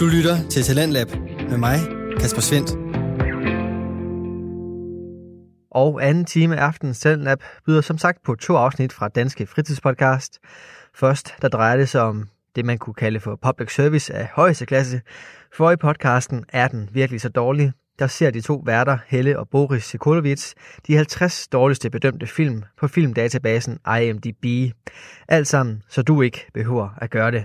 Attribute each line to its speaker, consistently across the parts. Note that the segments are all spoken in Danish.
Speaker 1: Du lytter til Talentlab med mig, Kasper Svendt.
Speaker 2: Og anden time af aftenens Talentlab byder som sagt på to afsnit fra Danske Fritidspodcast. Først, der drejer det sig om det, man kunne kalde for public service af højeste klasse. For i podcasten er den virkelig så dårlig. Der ser de to værter, Helle og Boris Sikolovits, de 50 dårligste bedømte film på filmdatabasen IMDb. Alt sammen, så du ikke behøver at gøre det.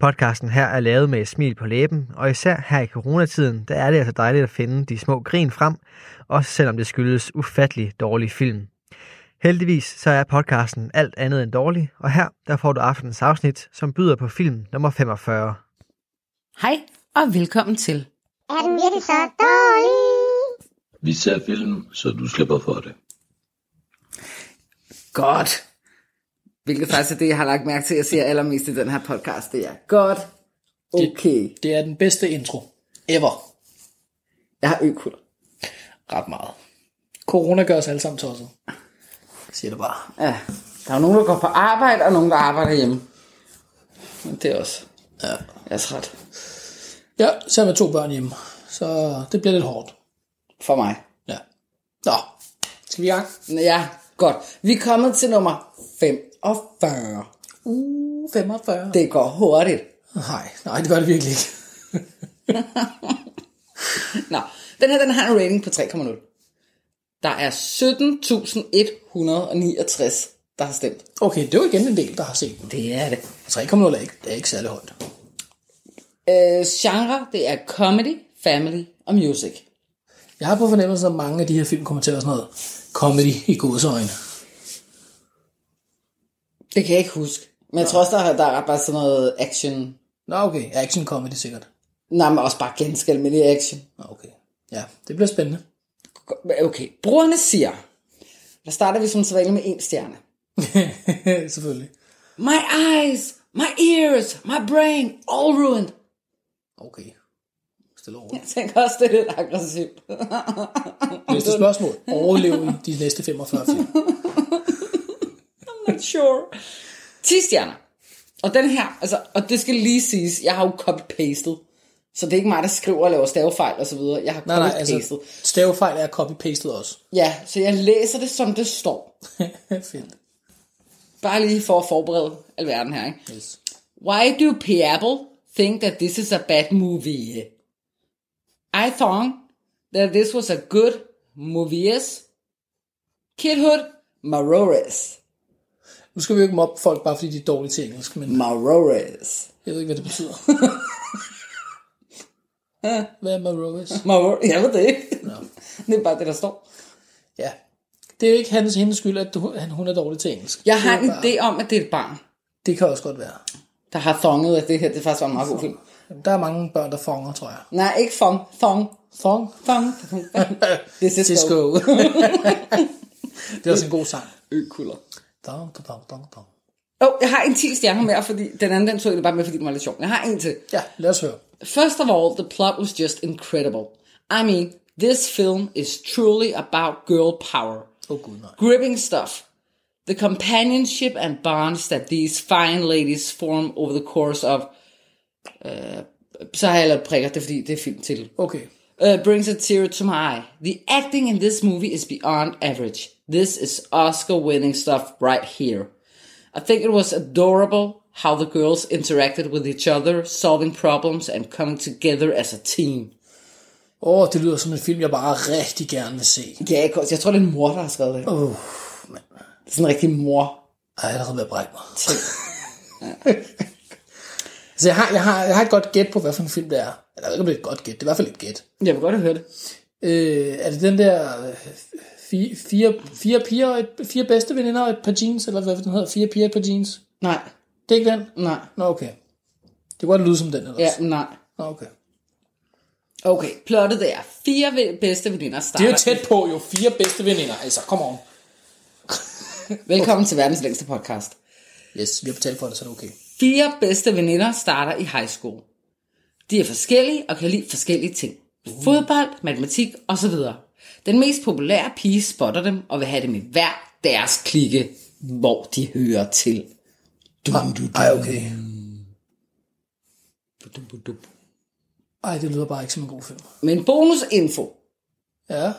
Speaker 2: Podcasten her er lavet med et smil på læben, og især her i coronatiden, der er det altså dejligt at finde de små grin frem, også selvom det skyldes ufattelig dårlig film. Heldigvis så er podcasten alt andet end dårlig, og her der får du aftenens afsnit, som byder på film nummer 45.
Speaker 3: Hej og velkommen til.
Speaker 4: Er den virkelig så dårlig?
Speaker 5: Vi ser film, så du slipper for det.
Speaker 3: Godt. Hvilket faktisk er det, jeg har lagt mærke til, at jeg ser allermest i den her podcast. Det er godt. Okay.
Speaker 6: Det, det er den bedste intro ever.
Speaker 3: Jeg har økul.
Speaker 6: Ret meget. Corona gør os alle sammen tosset. Jeg siger det bare.
Speaker 3: Ja. Der er jo nogen, der går på arbejde, og nogen, der arbejder hjemme. Men det er også.
Speaker 6: Ja.
Speaker 3: Jeg er træt.
Speaker 6: Ja, så med to børn hjemme. Så det bliver lidt hårdt.
Speaker 3: For mig.
Speaker 6: Ja. Nå, skal vi i gang?
Speaker 3: Ja, godt. Vi er kommet til nummer 45.
Speaker 6: Uh, 45.
Speaker 3: Det går hurtigt.
Speaker 6: Nej, nej, det gør det virkelig ikke.
Speaker 3: Nå, den her den har en rating på 3,0. Der er 17.169, der har stemt.
Speaker 6: Okay, det er jo igen en del, der har set den.
Speaker 3: Det er det.
Speaker 6: 3,0 er ikke, det er ikke særlig højt.
Speaker 3: Øh, genre, det er comedy, family og music.
Speaker 6: Jeg har på fornemmelsen, at mange af de her film kommer til at være sådan noget comedy i godsøjne.
Speaker 3: Det kan jeg ikke huske. Men jeg tror også, der er, der er bare sådan noget action.
Speaker 6: Nå, okay. Action comedy sikkert.
Speaker 3: Nej, men også bare ganske almindelig action.
Speaker 6: Nå, okay. Ja, det bliver spændende.
Speaker 3: Okay, brugerne siger, der starter vi som sædvanligt med en stjerne.
Speaker 6: Selvfølgelig.
Speaker 3: My eyes, my ears, my brain, all ruined.
Speaker 6: Okay. Stille over.
Speaker 3: Jeg tænker også, det er lidt aggressivt.
Speaker 6: Næste spørgsmål. Overlev i de næste 45 film.
Speaker 3: sure. 10 stjerner. Og den her, altså, og det skal lige siges, jeg har jo copy-pastet. Så det er ikke mig, der skriver og laver stavefejl og så videre. Jeg har
Speaker 6: Nej, nej,
Speaker 3: copy-pastet.
Speaker 6: altså stavefejl er copy-pastet også.
Speaker 3: Ja, så jeg læser det, som det står.
Speaker 6: Fedt.
Speaker 3: Bare lige for at forberede alverden her, ikke?
Speaker 6: Yes.
Speaker 3: Why do people think that this is a bad movie? I thought that this was a good movie. Kidhood Marores.
Speaker 6: Nu skal vi jo ikke mobbe folk, bare fordi de er dårlige til engelsk, men
Speaker 3: Marores.
Speaker 6: jeg ved ikke, hvad det betyder. hvad er Marores?
Speaker 3: Marores. Jeg ved det ikke. Det er bare det, der står.
Speaker 6: Ja. Det er jo ikke hans, hendes skyld, at du, han, hun er dårlig til engelsk.
Speaker 3: Jeg har en
Speaker 6: er bare-
Speaker 3: idé om, at det er et barn,
Speaker 6: det kan også godt være.
Speaker 3: der har thonget, at det her det faktisk var en meget god film.
Speaker 6: Der er mange børn, der fanger, tror jeg.
Speaker 3: Nej, ikke thong. Thong.
Speaker 6: Fong?
Speaker 3: Thong. Det er
Speaker 6: Cisco. det er også en god sang.
Speaker 3: Økuller.
Speaker 6: Dong, dong, dong, dong.
Speaker 3: Åh, oh, jeg har en 10 stjerner mere, fordi den anden, den tog jeg bare med, fordi den var lidt sjov. Jeg har en til.
Speaker 6: Ja, lad os høre.
Speaker 3: First of all, the plot was just incredible. I mean, this film is truly about girl power.
Speaker 6: Oh, gud, nej.
Speaker 3: Gripping stuff. The companionship and bonds that these fine ladies form over the course of... Uh, så har jeg lavet prikker, det er fordi, det er film til.
Speaker 6: Okay.
Speaker 3: uh, brings a tear to my eye. The acting in this movie is beyond average. This is Oscar winning stuff right here. I think it was adorable how the girls interacted with each other, solving problems and coming together as a team.
Speaker 6: Åh, oh, det lyder som en film, jeg bare rigtig gerne vil se.
Speaker 3: Ja, jeg, jeg tror, det er en mor, der har skrevet det.
Speaker 6: Åh, oh,
Speaker 3: Det er sådan en rigtig mor.
Speaker 6: ej, jeg er allerede ved at brække mig. altså, jeg har, jeg, har, jeg har et godt gæt på, hvad for en film det er. Eller jeg ved ikke, om det er et godt gæt. Det er i hvert fald et gæt.
Speaker 3: Jeg vil godt have hørt det.
Speaker 6: Øh, er det den der øh, fire, fire, fire piger og et, fire bedste veninder og et par jeans, eller hvad den hedder? Fire piger og et par jeans?
Speaker 3: Nej,
Speaker 6: Det er ikke den?
Speaker 3: nej.
Speaker 6: Nå, okay. Det kunne godt lyde som den ellers.
Speaker 3: Ja, nej.
Speaker 6: Nå, okay.
Speaker 3: Okay, plottet det er fire bedste veninder starter.
Speaker 6: Det er jo tæt på, jo. Fire bedste veninder. Altså, kom on.
Speaker 3: Velkommen til verdens længste podcast.
Speaker 6: Yes, vi har betalt for det, så er det okay.
Speaker 3: Fire bedste veninder starter i high school. De er forskellige og kan lide forskellige ting. Fodbold, matematik osv. Den mest populære pige spotter dem og vil have dem i hver deres klikke, hvor de hører til. Dum, dum, dum,
Speaker 6: Ej, okay. Ej, det lyder bare ikke som en god film.
Speaker 3: Men bonusinfo,
Speaker 6: Ja.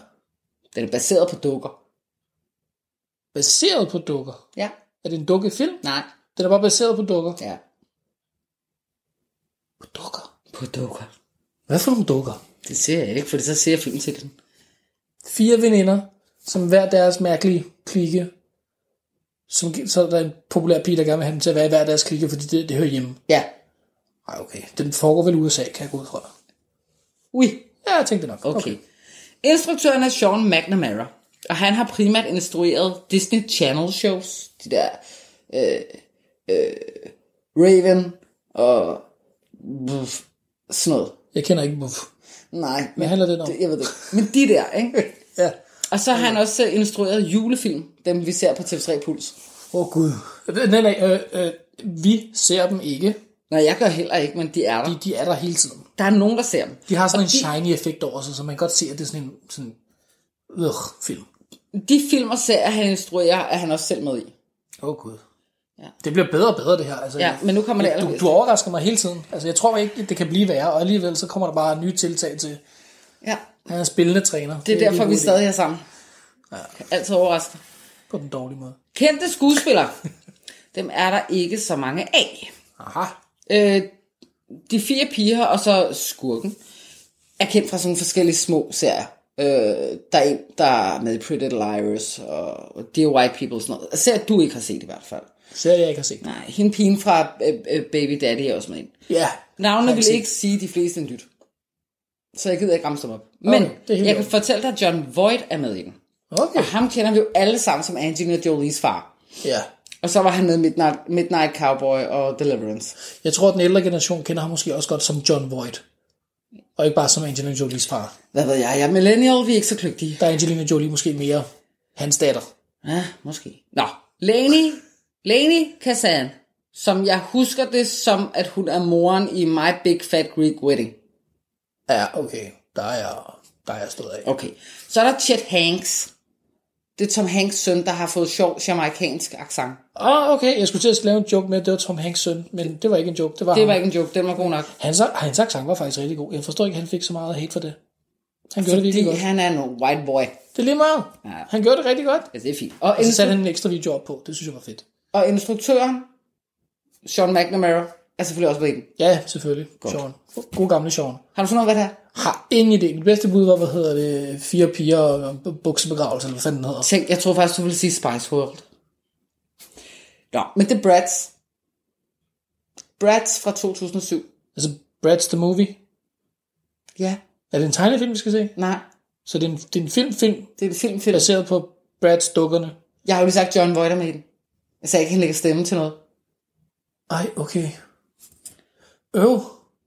Speaker 3: den er baseret på dukker.
Speaker 6: Baseret på dukker.
Speaker 3: Ja.
Speaker 6: Er det en dukkefilm?
Speaker 3: Nej.
Speaker 6: Den er bare baseret på dukker.
Speaker 3: Ja.
Speaker 6: På dukker?
Speaker 3: På dukker.
Speaker 6: Hvad for nogle dukker?
Speaker 3: Det ser jeg ikke, for så ser jeg filmtitlen.
Speaker 6: Fire veninder, som hver deres mærkelige klikke. Som, så er der en populær pige, der gerne vil have dem til at være i hver deres klikke, fordi det, det hører hjemme.
Speaker 3: Ja.
Speaker 6: Ej, okay. Den foregår vel i USA, kan jeg gå ud fra.
Speaker 3: Ui.
Speaker 6: Ja, jeg tænkte nok.
Speaker 3: Okay. Instruktøren er Sean McNamara, og han har primært instrueret Disney Channel shows, de der øh, øh, Raven og buff, sådan noget.
Speaker 6: Jeg kender ikke Buff.
Speaker 3: Nej,
Speaker 6: Hvad handler det om?
Speaker 3: Det, jeg ved det. Men de der, ikke?
Speaker 6: Ja.
Speaker 3: Og så har han også øh, instrueret julefilm, dem vi ser på TV3 Puls.
Speaker 6: Åh, oh, Gud. Nej, nej, øh, øh, vi ser dem ikke.
Speaker 3: Nej, jeg gør heller ikke, men de er der.
Speaker 6: De, de er der hele tiden.
Speaker 3: Der er nogen, der ser dem.
Speaker 6: De har sådan
Speaker 3: Og
Speaker 6: en shiny effekt over sig, så man kan godt se, at det er sådan en sådan, øh, film.
Speaker 3: De film og serier, han instruerer, er han også selv med i.
Speaker 6: Åh, oh, Gud. Ja. Det bliver bedre og bedre, det her. Altså,
Speaker 3: Ja, men nu kommer det
Speaker 6: du,
Speaker 3: allerbedste.
Speaker 6: du overrasker mig hele tiden. Altså, jeg tror ikke, det kan blive værre, og alligevel så kommer der bare nye tiltag til.
Speaker 3: Ja,
Speaker 6: Han er spillende træner.
Speaker 3: det er
Speaker 6: lige
Speaker 3: derfor,
Speaker 6: en
Speaker 3: vi stadig er sammen. Ja. Altid overrasket.
Speaker 6: På den dårlige måde.
Speaker 3: Kendte skuespillere. Dem er der ikke så mange af.
Speaker 6: Aha.
Speaker 3: Øh, de fire piger og så skurken er kendt fra sådan forskellige små serier. Øh, der er en, der er med i Pretty Little Liars og Dear White People og sådan noget. Serier, du ikke har set i hvert fald.
Speaker 6: Serier, jeg ikke har set.
Speaker 3: Nej, hende pigen fra øh, øh, Baby Daddy er også med ind.
Speaker 6: Ja.
Speaker 3: Navnene vil
Speaker 6: set.
Speaker 3: ikke sige de fleste en dyt. Så jeg gider ikke ramse dem op. Men
Speaker 6: Okay,
Speaker 3: jeg kan fortælle dig, at John Voight er med i den.
Speaker 6: Okay.
Speaker 3: Og ham kender vi jo alle sammen som Angelina Jolies far.
Speaker 6: Ja.
Speaker 3: Og så var han med Midnight, Midnight Cowboy og Deliverance.
Speaker 6: Jeg tror, at den ældre generation kender ham måske også godt som John Voight. Og ikke bare som Angelina Jolies far.
Speaker 3: Hvad ved jeg, jeg er millennial, vi er ikke så kløgtige.
Speaker 6: Der er Angelina Jolie måske mere hans datter.
Speaker 3: Ja, måske. Nå, Lani, Lani Kazan, som jeg husker det som, at hun er moren i My Big Fat Greek Wedding.
Speaker 6: Ja, okay. Der er jeg, der er jeg stået af.
Speaker 3: Okay. Så er der Chet Hanks. Det er Tom Hanks søn, der har fået sjov jamaikansk accent.
Speaker 6: Ah, okay. Jeg skulle til at lave en joke med, at det var Tom Hanks søn, men det var ikke en joke. Det var,
Speaker 3: Det
Speaker 6: ham.
Speaker 3: var ikke en joke, den var god nok.
Speaker 6: Hans, hans accent var faktisk rigtig god. Jeg forstår ikke, at han fik så meget hate for det. Han gjorde det virkelig
Speaker 3: Fordi
Speaker 6: godt.
Speaker 3: han er en white boy.
Speaker 6: Det er lige meget.
Speaker 3: Ja.
Speaker 6: Han gjorde det rigtig godt.
Speaker 3: Ja, det er fint. Og,
Speaker 6: Og så satte han en ekstra video op på. Det synes jeg var fedt.
Speaker 3: Og instruktøren, Sean McNamara, er selvfølgelig også med i den.
Speaker 6: Ja, selvfølgelig. Godt. Sean. God gamle Sean.
Speaker 3: Har du fundet ud af, hvad det er?
Speaker 6: Har ingen idé. Mit bedste bud var, hvad hedder det, fire piger og buksebegravelse, eller hvad fanden den hedder.
Speaker 3: Tænk, jeg tror faktisk, du ville sige Spice World. Nå, men det er Bratz. Bratz fra 2007.
Speaker 6: Altså, Brad's The Movie.
Speaker 3: Ja,
Speaker 6: Er det en tegnefilm, vi skal se?
Speaker 3: nej,
Speaker 6: Så det er en, det er en film, film
Speaker 3: det er en filmfilm.
Speaker 6: baseret på Brad's dukkerne.
Speaker 3: Jeg har jo lige sagt, John Voight med i den. Jeg han lægger stemme til noget.
Speaker 6: Ej, okay. Øv.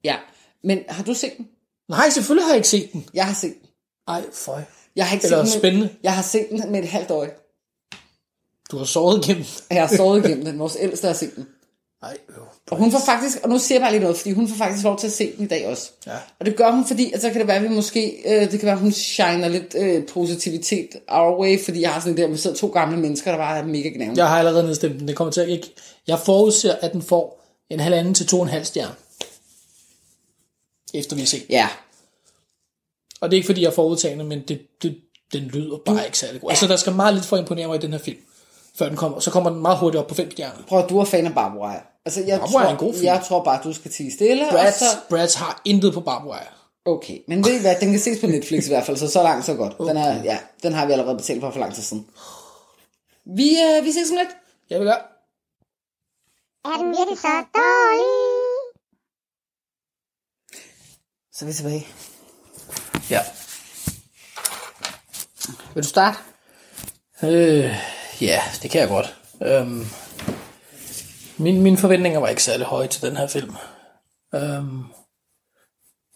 Speaker 3: Ja, men har du set den?
Speaker 6: Nej, selvfølgelig har jeg ikke set den.
Speaker 3: Jeg har set den.
Speaker 6: Ej, føj.
Speaker 3: Jeg har ikke
Speaker 6: Eller
Speaker 3: set den.
Speaker 6: spændende.
Speaker 3: Jeg har set den med et halvt øje.
Speaker 6: Du har sovet igennem.
Speaker 3: Jeg har sovet igennem den. Vores ældste har set den.
Speaker 6: Ej, øv.
Speaker 3: Og hun får faktisk, og nu siger jeg bare lige noget, fordi hun får faktisk lov til at se den i dag også.
Speaker 6: Ja.
Speaker 3: Og det gør hun, fordi at så kan det være, at vi måske, øh, det kan være, at hun shiner lidt øh, positivitet our way, fordi jeg har sådan der, vi sidder to gamle mennesker, der bare er mega gnævende.
Speaker 6: Jeg har allerede nedstemt den. Det kommer til at ikke... Jeg forudser, at den får en halvanden til to og en halv stjerne. Efter vi har set.
Speaker 3: Ja,
Speaker 6: Og det er ikke fordi, jeg er forudtagende, men det, det, den lyder bare ikke særlig god. Altså, der skal meget lidt for at imponere mig i den her film. Før den kommer. Så kommer den meget hurtigt op på fem stjerner.
Speaker 3: prøv at du er fan af Barbara. Altså, jeg,
Speaker 6: Barbara
Speaker 3: tror,
Speaker 6: er en god film.
Speaker 3: jeg tror bare, du skal tige stille, og
Speaker 6: Brads,
Speaker 3: så...
Speaker 6: Brads har intet på Barbara Wire.
Speaker 3: Okay, men ved I hvad, den kan ses på Netflix i hvert fald, så så langt, så godt. Den, er, ja, den har vi allerede betalt for for lang tid siden. Vi, øh, vi ses om lidt.
Speaker 6: Jeg vil gøre.
Speaker 4: Er den virkelig så dårlig?
Speaker 3: Så er vi tilbage.
Speaker 6: Ja.
Speaker 3: Vil du starte?
Speaker 6: Øh, ja, det kan jeg godt. Øhm, min, mine forventninger var ikke særlig høje til den her film. Øhm,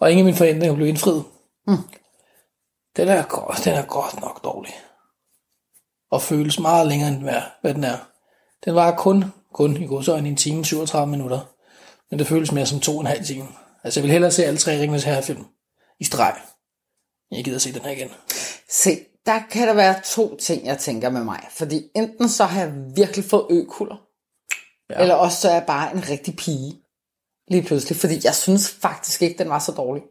Speaker 6: og ingen af mine forventninger blev indfriet. Mm. Den, er, godt- den er godt nok dårlig. Og føles meget længere, end hvad- hvad den er. Den var kun, kun i godsøjne en time 37 minutter. Men det føles mere som to og en halv time. Altså jeg vil hellere se alle tre Ringens Herre-film i streg. Jeg gider se den her igen.
Speaker 3: Se, der kan der være to ting, jeg tænker med mig. Fordi enten så har jeg virkelig fået økuller, ja. eller også så er jeg bare en rigtig pige. Lige pludselig, fordi jeg synes faktisk ikke, den var så dårlig.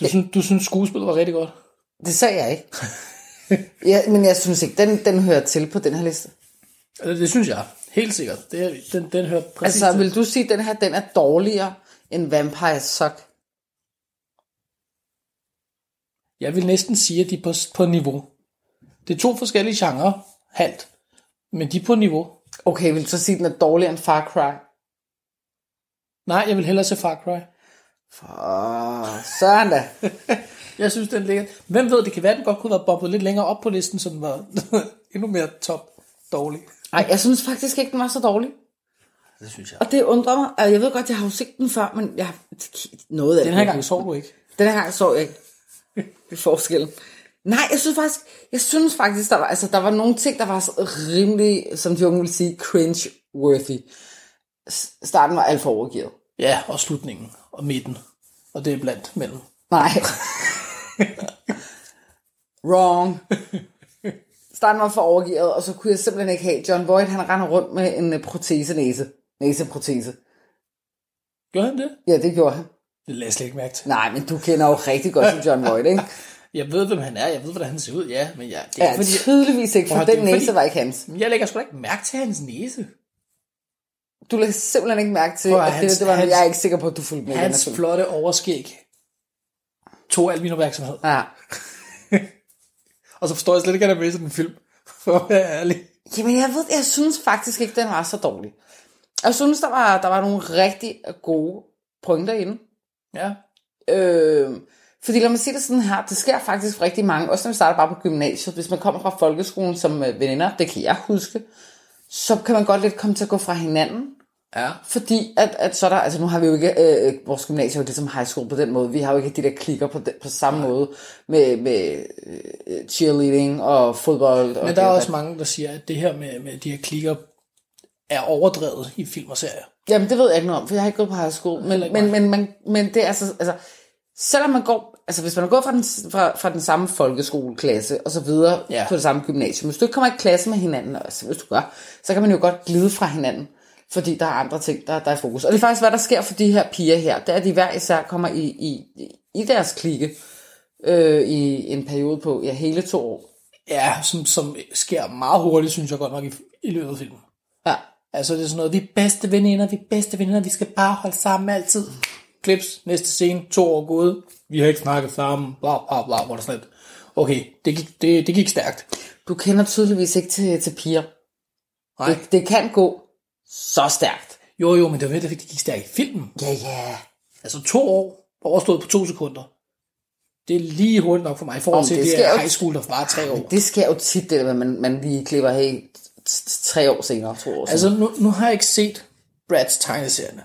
Speaker 6: Du synes, du synes skuespillet var rigtig godt?
Speaker 3: Det sagde jeg ikke. ja, men jeg synes ikke, den, den hører til på den her liste.
Speaker 6: Altså, det synes jeg. Helt sikkert. Det, er- den, den hører præcis
Speaker 3: Altså,
Speaker 6: til.
Speaker 3: vil du sige, at den her den er dårligere end Vampire Suck?
Speaker 6: Jeg vil næsten sige, at de er på, på niveau. Det er to forskellige genrer, halvt. Men de er på niveau.
Speaker 3: Okay, vil du så sige, at den er dårligere end Far Cry?
Speaker 6: Nej, jeg vil hellere se Far Cry.
Speaker 3: Åh, sådan da.
Speaker 6: Jeg synes, den ligger... Hvem ved, det kan være, den godt kunne være bobbet lidt længere op på listen, så den var endnu mere top dårlig.
Speaker 3: Nej, jeg synes faktisk ikke, den var så dårlig.
Speaker 6: Det synes jeg.
Speaker 3: Og det undrer mig. Altså, Jeg ved godt, jeg har jo set den før, men jeg har noget af
Speaker 6: Den
Speaker 3: det.
Speaker 6: her gang så du ikke.
Speaker 3: Den her gang så jeg ikke det forskellen. Nej, jeg synes faktisk, jeg synes faktisk, der var, altså, der var nogle ting, der var rimelig, som de unge vil sige, cringe-worthy. Starten var alt for overgivet.
Speaker 6: Ja, og slutningen og midten. Og det er blandt mellem.
Speaker 3: Nej. Wrong. Starten var for overgivet, og så kunne jeg simpelthen ikke have John Voight, han render rundt med en øh, protese næse. Næseprotese.
Speaker 6: Gør han det?
Speaker 3: Ja, det gjorde han.
Speaker 6: Det lader jeg slet ikke mærke til.
Speaker 3: Nej, men du kender jo rigtig godt til John Voight, ikke?
Speaker 6: Jeg ved, hvem han er. Jeg ved, hvordan han ser ud. Ja, men jeg, det er
Speaker 3: Ja,
Speaker 6: fordi,
Speaker 3: tydeligvis ikke, for
Speaker 6: høre,
Speaker 3: den næse
Speaker 6: fordi-
Speaker 3: var ikke hans.
Speaker 6: jeg lægger sgu da ikke mærke til hans næse.
Speaker 3: Du lægger simpelthen ikke mærke til,
Speaker 6: Prøv at hans-
Speaker 3: det, det var,
Speaker 6: hans-
Speaker 3: jeg er ikke sikker på, at du fulgte med den
Speaker 6: Hans
Speaker 3: film.
Speaker 6: flotte overskæg tog al min opmærksomhed.
Speaker 3: Ja.
Speaker 6: Og så forstår jeg slet ikke, at han er med i sådan en film. For at være ærlig.
Speaker 3: Jamen, jeg ved, jeg synes faktisk ikke, den var så dårlig. Jeg synes, der var, der var nogle rigtig gode pointer inde.
Speaker 6: Ja.
Speaker 3: Øh, fordi lad mig sige det sådan her, det sker faktisk for rigtig mange, også når vi starter bare på gymnasiet. Hvis man kommer fra folkeskolen som øh, veninder, det kan jeg huske, så kan man godt lidt komme til at gå fra hinanden.
Speaker 6: Ja.
Speaker 3: Fordi at, at så er der, altså nu har vi jo ikke, øh, vores gymnasium er jo det som high school på den måde, vi har jo ikke de der klikker på, den, på samme måde med, med øh, cheerleading og fodbold. Og
Speaker 6: Men der er
Speaker 3: det,
Speaker 6: også mange, der siger, at det her med, med de her klikker er overdrevet i film og serier.
Speaker 3: Jamen det ved jeg ikke noget om, for jeg har ikke gået på high school, men, men, men, men, men det er altså, altså, selvom man går, altså hvis man gået fra den, fra, fra den samme folkeskoleklasse og så videre
Speaker 6: ja.
Speaker 3: på det samme gymnasium, hvis du ikke kommer i klasse med hinanden, altså hvis du gør, så kan man jo godt glide fra hinanden, fordi der er andre ting, der, der er i fokus. Og det er faktisk, hvad der sker for de her piger her, det er, at de hver især kommer i, i, i deres klikke øh, i en periode på ja, hele to år.
Speaker 6: Ja, som, som sker meget hurtigt, synes jeg godt nok, i, i løbet af filmen.
Speaker 3: Ja.
Speaker 6: Altså det er sådan noget, vi er bedste veninder, vi er bedste veninder, vi skal bare holde sammen altid. Klips, næste scene, to år gået, vi har ikke snakket sammen, bla bla bla, hvor der sådan. Okay, det gik, det, det gik stærkt.
Speaker 3: Du kender tydeligvis ikke til, til piger.
Speaker 6: Nej.
Speaker 3: Det, det kan gå så stærkt.
Speaker 6: Jo jo, men det var det, det gik stærkt i filmen.
Speaker 3: Ja, ja.
Speaker 6: Altså to år, overstået på to sekunder. Det er lige hurtigt nok for mig, i forhold til
Speaker 3: det
Speaker 6: det, high school, der var tre år.
Speaker 3: Det sker jo tit, det der man, man lige klipper hey, t- t- tre år senere, to år senere.
Speaker 6: Altså, nu, nu har jeg ikke set Brads tegneserierne.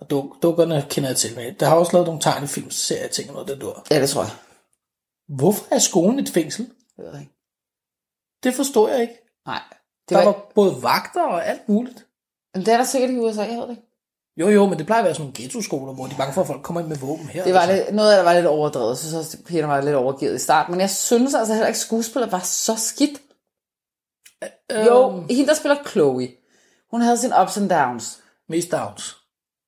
Speaker 6: Og duk, dukkerne kender jeg til med. Der har også lavet nogle tegnefilmserier, ting og noget, der dur.
Speaker 3: Ja, det tror jeg.
Speaker 6: Hvorfor er skolen et fængsel?
Speaker 3: Det ved jeg ikke.
Speaker 6: Det forstår jeg ikke.
Speaker 3: Nej. Det
Speaker 6: Der
Speaker 3: var,
Speaker 6: var både vagter og alt muligt.
Speaker 3: Men det er der sikkert i USA, jeg ved det ikke.
Speaker 6: Jo, jo, men det plejer at være sådan nogle ghetto-skoler, hvor de er bange for, at folk kommer ind med våben her.
Speaker 3: Det var
Speaker 6: altså.
Speaker 3: lidt, noget af det var lidt overdrevet. Jeg synes også, at pigerne var lidt overgivet i starten. Men jeg synes altså heller ikke, at skuespillet var så skidt.
Speaker 6: Øhm,
Speaker 3: Jo, hende der spiller Chloe, hun havde sin ups and downs.
Speaker 6: Mest downs.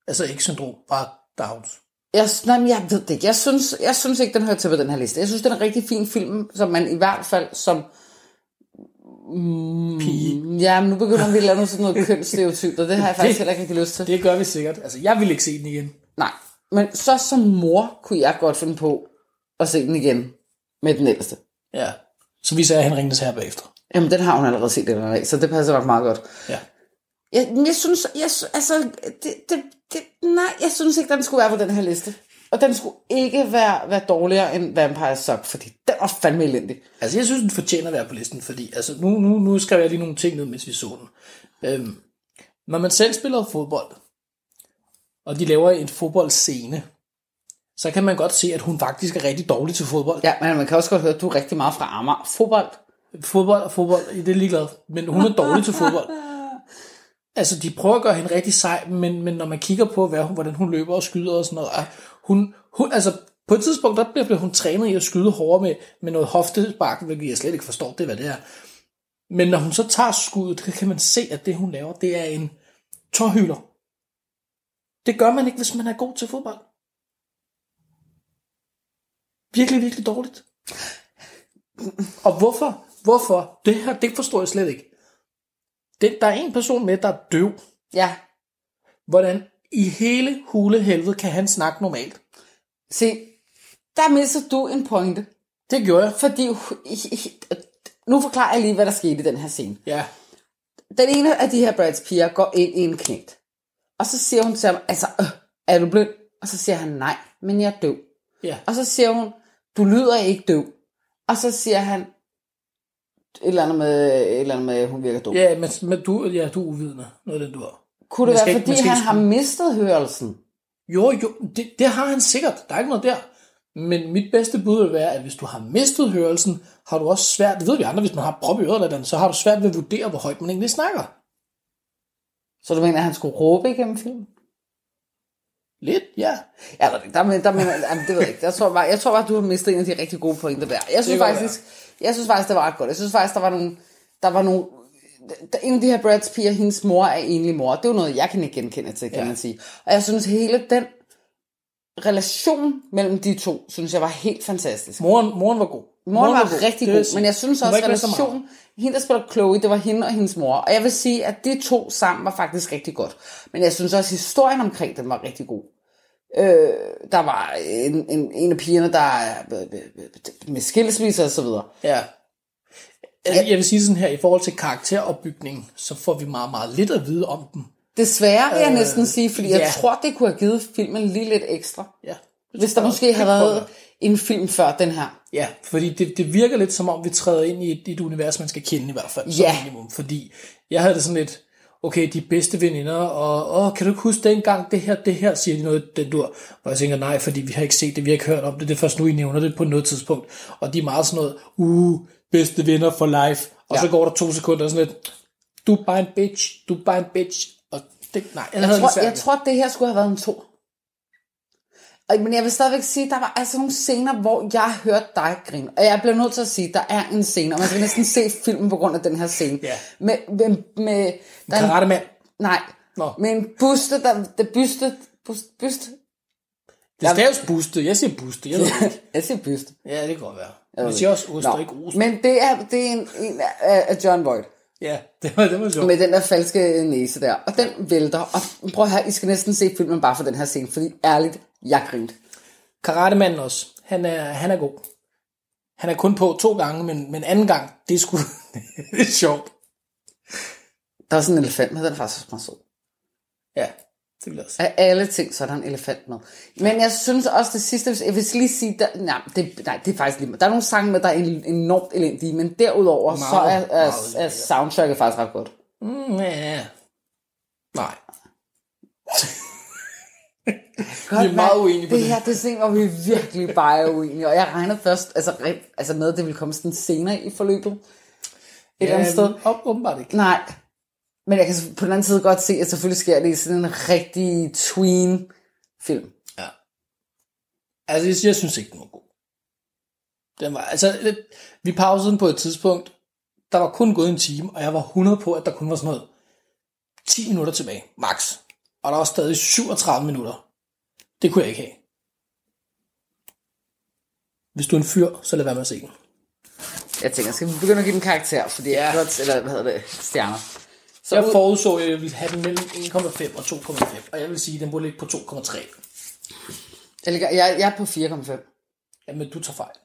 Speaker 6: Altså ikke syndrom, bare downs.
Speaker 3: Jeg, nej, men jeg ved det ikke. Jeg synes, jeg synes ikke, den hører til på den her liste. Jeg synes, det er en rigtig fin film, som man i hvert fald som... Mm,
Speaker 6: Pige.
Speaker 3: Ja, men nu begynder vi at lave noget sådan noget kønsstereotyp, og det har jeg faktisk
Speaker 6: Det-
Speaker 3: heller ikke rigtig lyst til.
Speaker 6: Det gør vi sikkert. Altså, jeg vil ikke se den igen.
Speaker 3: Nej, men så som mor kunne jeg godt finde på at se den igen med den ældste.
Speaker 6: Ja. Så at han ringede her bagefter.
Speaker 3: Jamen, den har hun allerede set den af, så det passer nok meget godt.
Speaker 6: Ja.
Speaker 3: Jeg, jeg synes, jeg, altså, det, det, det, nej, jeg synes ikke, den skulle være på den her liste. Og den skulle ikke være, være dårligere end Vampire Suck, fordi den var fandme elendig.
Speaker 6: Altså, jeg synes, den fortjener at være på listen, fordi altså, nu, nu, nu skrev jeg lige nogle ting ned, mens vi så den. Øhm, når man selv spiller fodbold, og de laver en fodboldscene, så kan man godt se, at hun faktisk er rigtig dårlig til fodbold.
Speaker 3: Ja, men man kan også godt høre, at du er rigtig meget fra Amager. Fodbold.
Speaker 6: Fodbold og fodbold, det er ligeglad, men hun er dårlig til fodbold. Altså, de prøver at gøre hende rigtig sej, men, men når man kigger på, hvad hun, hvordan hun løber og skyder og sådan noget, ah, hun, hun, altså, på et tidspunkt, der bliver, bliver hun trænet i at skyde hårdere med, med noget hoftespark, hvilket jeg slet ikke forstår, det hvad det er. Men når hun så tager skuddet, så kan man se, at det hun laver, det er en tårhylder. Det gør man ikke, hvis man er god til fodbold. virkelig, virkelig dårligt. Og hvorfor? Hvorfor? Det her, det forstår jeg slet ikke. Det, der er en person med, der er døv.
Speaker 3: Ja,
Speaker 6: Hvordan i hele hule helvede kan han snakke normalt?
Speaker 3: se, der misser du en pointe.
Speaker 6: Det gjorde jeg.
Speaker 3: Fordi, nu forklarer jeg lige, hvad der skete i den her scene.
Speaker 6: Ja.
Speaker 3: Den ene af de her Brads piger går ind i en knægt. Og så siger hun til ham, altså, øh, er du blind? Og så siger han, nej, men jeg er døv.
Speaker 6: Ja.
Speaker 3: Og så siger hun, du lyder ikke døv. Og så siger han, et eller andet med, et eller andet med at hun virker dum.
Speaker 6: Ja, men, men du, ja, du er uvidende. Noget af den, du har.
Speaker 3: Kunne det være,
Speaker 6: ikke-
Speaker 3: fordi han har mistet hørelsen?
Speaker 6: Jo, jo, det, det har han sikkert. Der er ikke noget der. Men mit bedste bud vil være, at hvis du har mistet hørelsen, har du også svært, det ved vi andre, hvis man har prop i øret eller den, så har du svært ved at vurdere, hvor højt man egentlig snakker.
Speaker 3: Så du mener, at han skulle råbe igennem filmen?
Speaker 6: Lidt, ja.
Speaker 3: Ja, der, der, der, mener, jamen, det ved jeg ikke. Jeg tror, bare, jeg tror bare, du har mistet en af de rigtig gode pointer der. Jeg synes faktisk, jeg synes faktisk, det var ret godt. Jeg synes faktisk, der var nogle, der var nogle, en af de her Brads piger, hendes mor er enlig mor. Det er jo noget, jeg kan ikke genkende til, kan
Speaker 6: Ja.
Speaker 3: man sige. Og jeg synes, hele den relation mellem de to, synes jeg var helt fantastisk.
Speaker 6: Moren, moren var god.
Speaker 3: Moren var,
Speaker 6: god.
Speaker 3: rigtig god, men jeg synes
Speaker 6: var
Speaker 3: også, relationen, hende der spiller Chloe, det var hende og hendes mor. Og jeg vil sige, at de to sammen var faktisk rigtig godt. Men jeg synes også, at historien omkring dem var rigtig god. Øh, der var en, en, en af pigerne, der er med skilsmisse og så videre.
Speaker 6: Ja. Jeg, jeg vil sige sådan her, i forhold til karakteropbygning, så får vi meget, meget lidt at vide om dem.
Speaker 3: Desværre vil jeg næsten sige, fordi jeg
Speaker 6: ja.
Speaker 3: tror, det kunne have givet filmen lige lidt ekstra.
Speaker 6: Ja.
Speaker 3: Hvis der måske havde været en film før den her.
Speaker 6: Ja, fordi det, det virker lidt som om, vi træder ind i et, et univers, man skal kende i hvert fald. som
Speaker 3: Ja.
Speaker 6: Minimum, fordi jeg havde det sådan lidt, okay, de bedste veninder, og åh, kan du ikke huske dengang, det her, det her, siger de noget, den dur. Hvor jeg tænker, nej, fordi vi har ikke set det, vi har ikke hørt om det, det er først nu, I nævner det på noget tidspunkt. Og de er meget sådan noget, uh, bedste venner for life. Og
Speaker 3: Ja.
Speaker 6: så går der to sekunder og sådan lidt, du er bare en bitch, du er bare en bitch. Og det, nej, jeg,
Speaker 3: Jeg tror, jeg tror, det her skulle have været en to. Men jeg vil stadigvæk sige, der var altså nogle scener, hvor jeg hørte dig grine. Og jeg bliver nødt til at sige, der er en scene, og man skal næsten se filmen på grund af den her scene.
Speaker 6: Ja.
Speaker 3: Med, med, med der er en-
Speaker 6: Karate mand.
Speaker 3: Nej,
Speaker 6: Nå.
Speaker 3: med en buste, der, der byste, bust, byst.
Speaker 6: Det staves buste. Jeg siger buste. Jeg ved ikke.
Speaker 3: Jeg siger byste.
Speaker 6: Ja, det kan godt være. Vi siger også ost og ikke ost.
Speaker 3: Men det er, det er en, en af, af John Voight.
Speaker 6: Ja, det var, det var sjovt.
Speaker 3: Med den der falske næse der. Og den vælter. Og prøv her, I skal næsten se filmen bare for den her scene. Fordi ærligt, jeg grinte.
Speaker 6: Karatemanden også. Han er, han er god. Han er kun på to gange, men, men anden gang, det er sgu det er sjovt.
Speaker 3: Der er sådan en elefant med, den er faktisk også meget sød.
Speaker 6: Ja, det vil jeg også.
Speaker 3: Af alle ting, så er der en elefant med. Men jeg synes også det sidste, hvis- jeg vil lige sige, der, nej, det, nej, det er faktisk lige meget. Der er nogle sange med, der er en- enormt elendige, men derudover, så er,
Speaker 6: Meget,
Speaker 3: er,
Speaker 6: meget
Speaker 3: er soundtracket faktisk ret godt.
Speaker 6: Mm, ja. Nej.
Speaker 3: Godt,
Speaker 6: Vi er meget uenige på
Speaker 3: det.
Speaker 6: det.
Speaker 3: her, det er sådan hvor vi virkelig bare er uenige. Og jeg regnede først, altså, altså med, at det ville komme sådan senere i forløbet. Et eller andet sted.
Speaker 6: Op, åbenbart ikke.
Speaker 3: Nej. Men jeg kan på den anden side godt se, at selvfølgelig sker det i sådan en rigtig tween film.
Speaker 6: Ja. Altså, jeg, synes ikke, den var god. Den var, altså, vi pausede den på et tidspunkt. Der var kun gået en time, og jeg var 100 på, at der kun var sådan noget 10 minutter tilbage, max. Og der var stadig 37 minutter. Det kunne jeg ikke have. Hvis du er en fyr, så lad være med at se den.
Speaker 3: Jeg tænker, skal vi begynde at give den karakter? Fordi ja.
Speaker 6: Ja.
Speaker 3: godt, eller hvad hedder det, stjerner. Så
Speaker 6: Jeg
Speaker 3: ud-
Speaker 6: forudså, at jeg ville have den mellem 1,5 og 2,5. Og jeg vil sige, at den burde ligge på 2,3.
Speaker 3: jeg, ligger, jeg, jeg er på 4,5.
Speaker 6: Jamen, du tager fejl.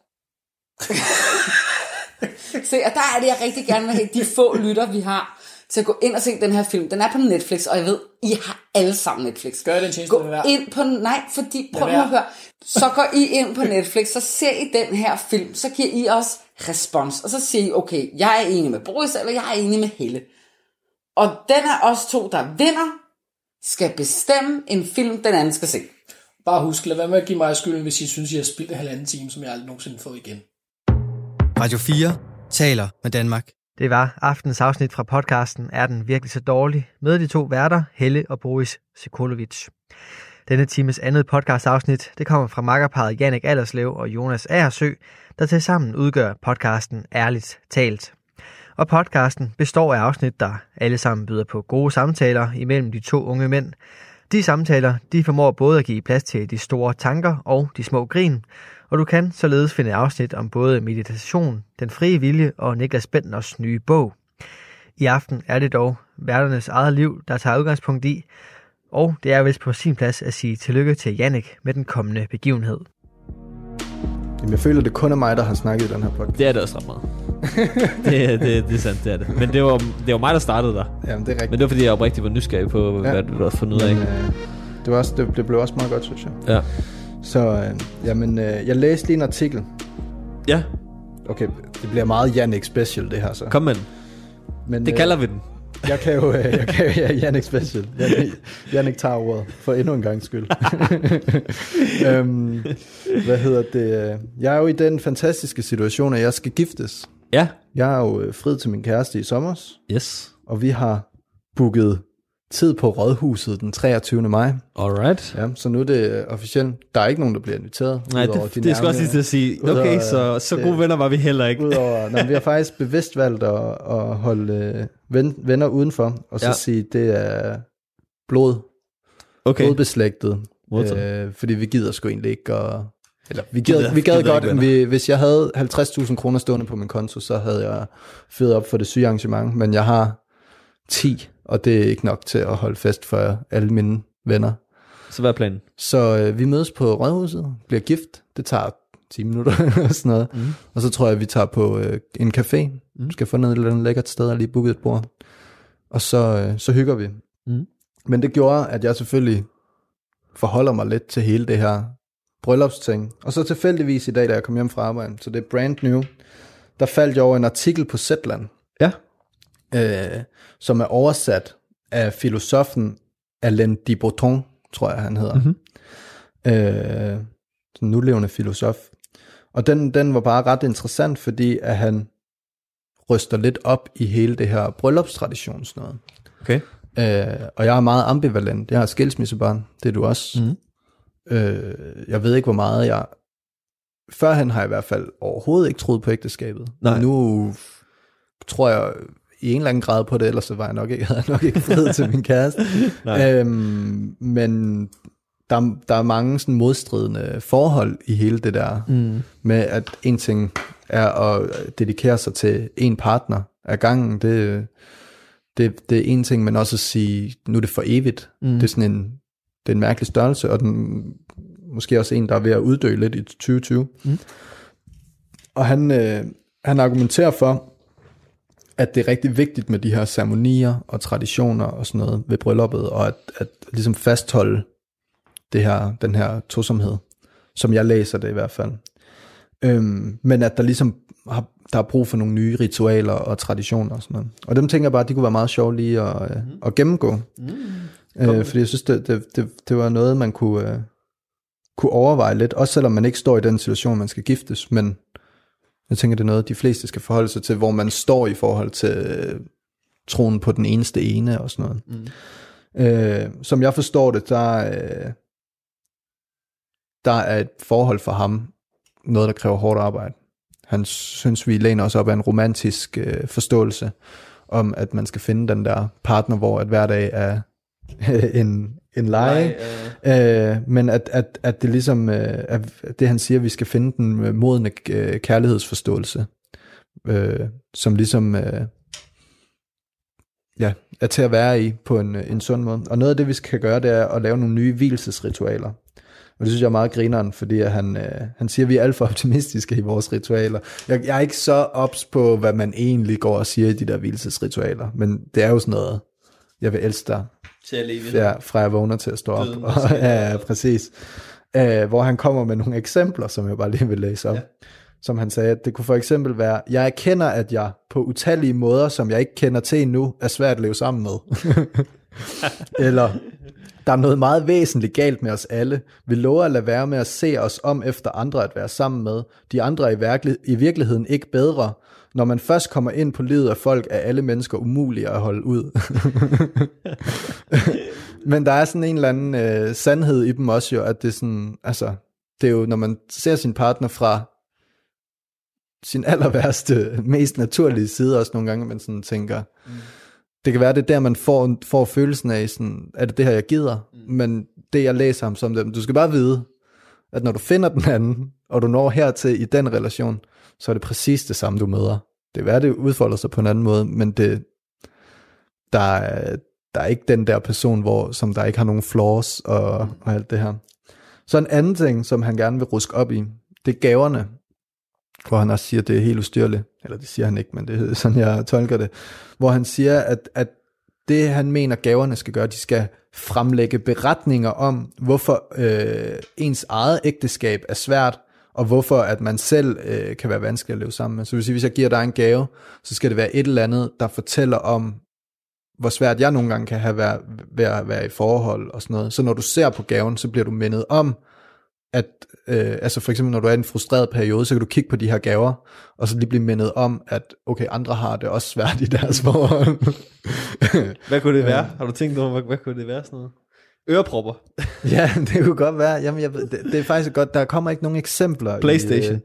Speaker 3: Se, og der er det, jeg rigtig gerne vil have de få lytter, vi har, til at gå ind og se den her film. Den er på Netflix, og jeg ved, I har alle sammen Netflix.
Speaker 6: Gør den tjeneste,
Speaker 3: Gå
Speaker 6: være.
Speaker 3: ind på, nej, fordi, prøv at høre. Så går I ind på Netflix, så ser I den her film, så giver I os respons, og så siger I, okay, jeg er enig med Boris, eller jeg er enig med Helle. Og den er os to, der vinder, skal bestemme en film, den anden skal se.
Speaker 6: Bare husk, lad være med at give mig skylden, hvis I synes, I har spildt en halvanden time, som jeg aldrig nogensinde får igen.
Speaker 1: Radio 4 taler med Danmark.
Speaker 2: Det var aftens afsnit fra podcasten Er den virkelig så dårlig? Med de to værter, Helle og Boris Sekolovic. Denne times andet podcastafsnit, det kommer fra makkerparet Jannik Allerslev og Jonas Aersø, der til sammen udgør podcasten Ærligt Talt. Og podcasten består af afsnit, der alle sammen byder på gode samtaler imellem de to unge mænd, De samtaler, de formår både at give plads til de store tanker og de små grin, og du kan således finde afsnit om både meditation, den frie vilje og Niklas Bentners nye bog. I aften er det dog værternes eget liv, der tager udgangspunkt i, og det er vist på sin plads at sige tillykke til Jannik med den kommende begivenhed.
Speaker 7: Jamen, jeg føler, det kun er mig, der har snakket i den her podcast.
Speaker 8: Det er det også ret meget. det, er- det, det er sandt, det er det. Men det var, det var mig, der startede der.
Speaker 7: Jamen, det er rigtigt.
Speaker 8: Men det var fordi, jeg oprigtigt var nysgerrig på,
Speaker 7: Ja.
Speaker 8: hvad du har fundet ud af.
Speaker 7: Øh, det, var også, det, det blev også meget godt, synes jeg.
Speaker 8: Ja.
Speaker 7: Så øh, jamen, øh, jeg læste lige en artikel.
Speaker 8: Ja,
Speaker 7: Okay, det bliver meget Jannik special, det her så.
Speaker 8: kom med den.
Speaker 7: Men,
Speaker 8: Det kalder vi den.
Speaker 7: Jeg kan jo, øh, jeg kan jo ja, Jannik special. Jannik, Jannik tager ordet for endnu en gang skyld. øhm, hvad hedder det? øh, Jeg er jo i den fantastiske situation, at jeg skal giftes.
Speaker 8: Ja.
Speaker 7: Jeg er jo øh, frid til min kæreste i sommer,
Speaker 8: Yes.
Speaker 7: og vi har booket tid på Rådhuset den 23. maj.
Speaker 8: Alright.
Speaker 7: Ja, så nu er det officielt. Der er ikke nogen, der bliver inviteret.
Speaker 8: Nej, det,
Speaker 7: de
Speaker 8: det skal også lige til at sige.
Speaker 7: Udover,
Speaker 8: Okay, så, så
Speaker 7: det-
Speaker 8: gode venner var vi heller ikke.
Speaker 7: Udover, nej, vi har faktisk bevidst valgt at, at holde øh, ven, venner udenfor, og så
Speaker 8: Ja.
Speaker 7: sige, det er blod,
Speaker 8: Okay.
Speaker 7: blodbeslægtet. Øh, fordi vi gider sgu egentlig ikke at... Eller, vi
Speaker 8: Gider-
Speaker 7: gad, vi gad
Speaker 8: gider
Speaker 7: godt, at vi, hvis jeg havde 50.000 kroner stående på min konto, så havde jeg fyret op for det syge arrangement, men jeg har 10, og det er ikke nok til at holde fest for alle mine venner.
Speaker 8: Så hvad er planen?
Speaker 7: Så øh, vi mødes på Rådhuset, bliver gift, det tager 10 minutter og sådan noget, mm. og så tror jeg, at vi tager på øh, en café, mm. skal få noget et eller andet lækkert sted og lige booke et bord, og så, øh, så hygger vi.
Speaker 8: Mhm.
Speaker 7: Men det gjorde, at jeg selvfølgelig forholder mig lidt til hele det her bryllupsting. Og så tilfældigvis i dag, da jeg kom hjem fra arbejde, så det er brand new, der faldt jeg over en artikel på Zetland,
Speaker 8: Ja.
Speaker 7: Øh, som er oversat af filosofen Alain de Botton, tror jeg han hedder.
Speaker 8: Mhm.
Speaker 7: Mm-hmm. Øh, sådan en nulevende filosof. Og den, den var bare ret interessant, fordi at han ryster lidt op i hele det her bryllupstradition sådan noget.
Speaker 8: Okay.
Speaker 7: Øh, og jeg er meget ambivalent. Jeg har skilsmissebarn, det er du også.
Speaker 8: Mhm.
Speaker 7: Øh, jeg ved ikke, hvor meget jeg... Førhen har jeg i hvert fald overhovedet ikke troet på ægteskabet.
Speaker 8: Nej.
Speaker 7: Nu tror jeg i en eller anden grad på det, ellers så var jeg nok ikke, havde nok ikke fred til min kæreste. Øhm, men der, der er mange sådan modstridende forhold i hele det der,
Speaker 8: Mm.
Speaker 7: med at en ting er at dedikere sig til en partner af gangen, det, det, det er en ting, men også at sige, nu er det for evigt.
Speaker 8: Mm.
Speaker 7: Det er sådan en, det er en mærkelig størrelse, og den, måske også en, der er ved at uddø lidt i 2020.
Speaker 8: Mm.
Speaker 7: Og han, øh, han argumenterer for, at det er rigtig vigtigt med de her ceremonier og traditioner og sådan noget ved brylluppet, og at, at ligesom fastholde det her, den her tosomhed, som jeg læser det i hvert fald. Øhm, men at der ligesom har, der er brug for nogle nye ritualer og traditioner og sådan noget. Og dem tænker jeg bare, at de kunne være meget sjove lige at, mm. at gennemgå. Mm. Øh, fordi jeg synes, det, det, det, det var noget, man kunne, øh, kunne overveje lidt, også selvom man ikke står i den situation, man skal giftes, men jeg tænker, det er noget, de fleste skal forholde sig til, hvor man står i forhold til øh, troen på den eneste ene og sådan noget. Mm. Øh, som jeg forstår det, der, øh, der er et forhold for ham, noget, der kræver hårdt arbejde. Han synes, vi læner os op af en romantisk øh, forståelse om, at man skal finde den der partner, hvor at hver dag er en, en leje. Øh, men at, at, at det ligesom, øh, at det han siger, vi skal finde den modne øh, kærlighedsforståelse, øh, som ligesom øh, ja, er til at være i på en, øh, en sund måde. Og noget af det, vi skal gøre, det er at lave nogle nye hvilesesritualer. Og det synes jeg er meget grineren, fordi at han, øh, han siger, at vi er alt for optimistiske i vores ritualer. Jeg, jeg er ikke så ops på, hvad man egentlig går og siger i de der hvilesesritualer, men det er jo sådan noget, jeg vil elske dig,
Speaker 8: Til at leve
Speaker 7: ja, fra jeg vågner til at stå op.
Speaker 8: Døden
Speaker 7: Og, ja, ja, præcis. Uh, hvor han kommer med nogle eksempler, som jeg bare lige vil læse op. Ja. Som han sagde, at det kunne for eksempel være, jeg erkender, at jeg på utallige måder, som jeg ikke kender til endnu, er svært at leve sammen med. Eller, der er noget meget væsentligt galt med os alle. Vi lover at lade være med at se os om efter andre at være sammen med. De andre er i, virkelig, i virkeligheden ikke bedre. Når man først kommer ind på livet af folk, er alle mennesker umulige at holde ud. Men der er sådan en eller anden øh, sandhed i dem også jo, at det er sådan, altså, det er jo, når man ser sin partner fra sin aller værste, mest naturlige side også nogle gange, man sådan tænker, mm. det kan være, det er der, man får, får følelsen af, sådan, er det det her, jeg gider? Mm. Men det, jeg læser ham som dem, du skal bare vide, at når du finder den anden, og du når hertil i den relation, så er det præcis det samme, du møder. Det er værd, det udfolder sig på en anden måde, men det, der, er, der er ikke den der person, hvor, som der ikke har nogen flaws og, og alt det her. Så en anden ting, som han gerne vil ruske op i, det er gaverne, hvor han også siger, at det er helt ustyrligt. Eller det siger han ikke, men det er sådan, jeg tolker det. Hvor han siger, at, at det han mener gaverne skal gøre, de skal fremlægge beretninger om, hvorfor øh, ens eget ægteskab er svært, og hvorfor at man selv øh, kan være vanskelig at leve sammen med. Så vil sige, hvis jeg giver dig en gave, så skal det være et eller andet, der fortæller om, hvor svært jeg nogle gange kan have været ved at være i forhold og sådan noget. Så når du ser på gaven, så bliver du mindet om, at øh, altså for eksempel når du er i en frustreret periode, så kan du kigge på de her gaver, og så lige blive mindet om, at okay, andre har det også svært i deres forhold.
Speaker 8: Hvad kunne det være? Har du tænkt over, hvad, hvad kunne det være sådan noget? Ørepropper.
Speaker 7: ja, det kunne godt være. Jamen, jeg, det, det er faktisk godt. Der kommer ikke nogen eksempler.
Speaker 8: PlayStation.
Speaker 7: I,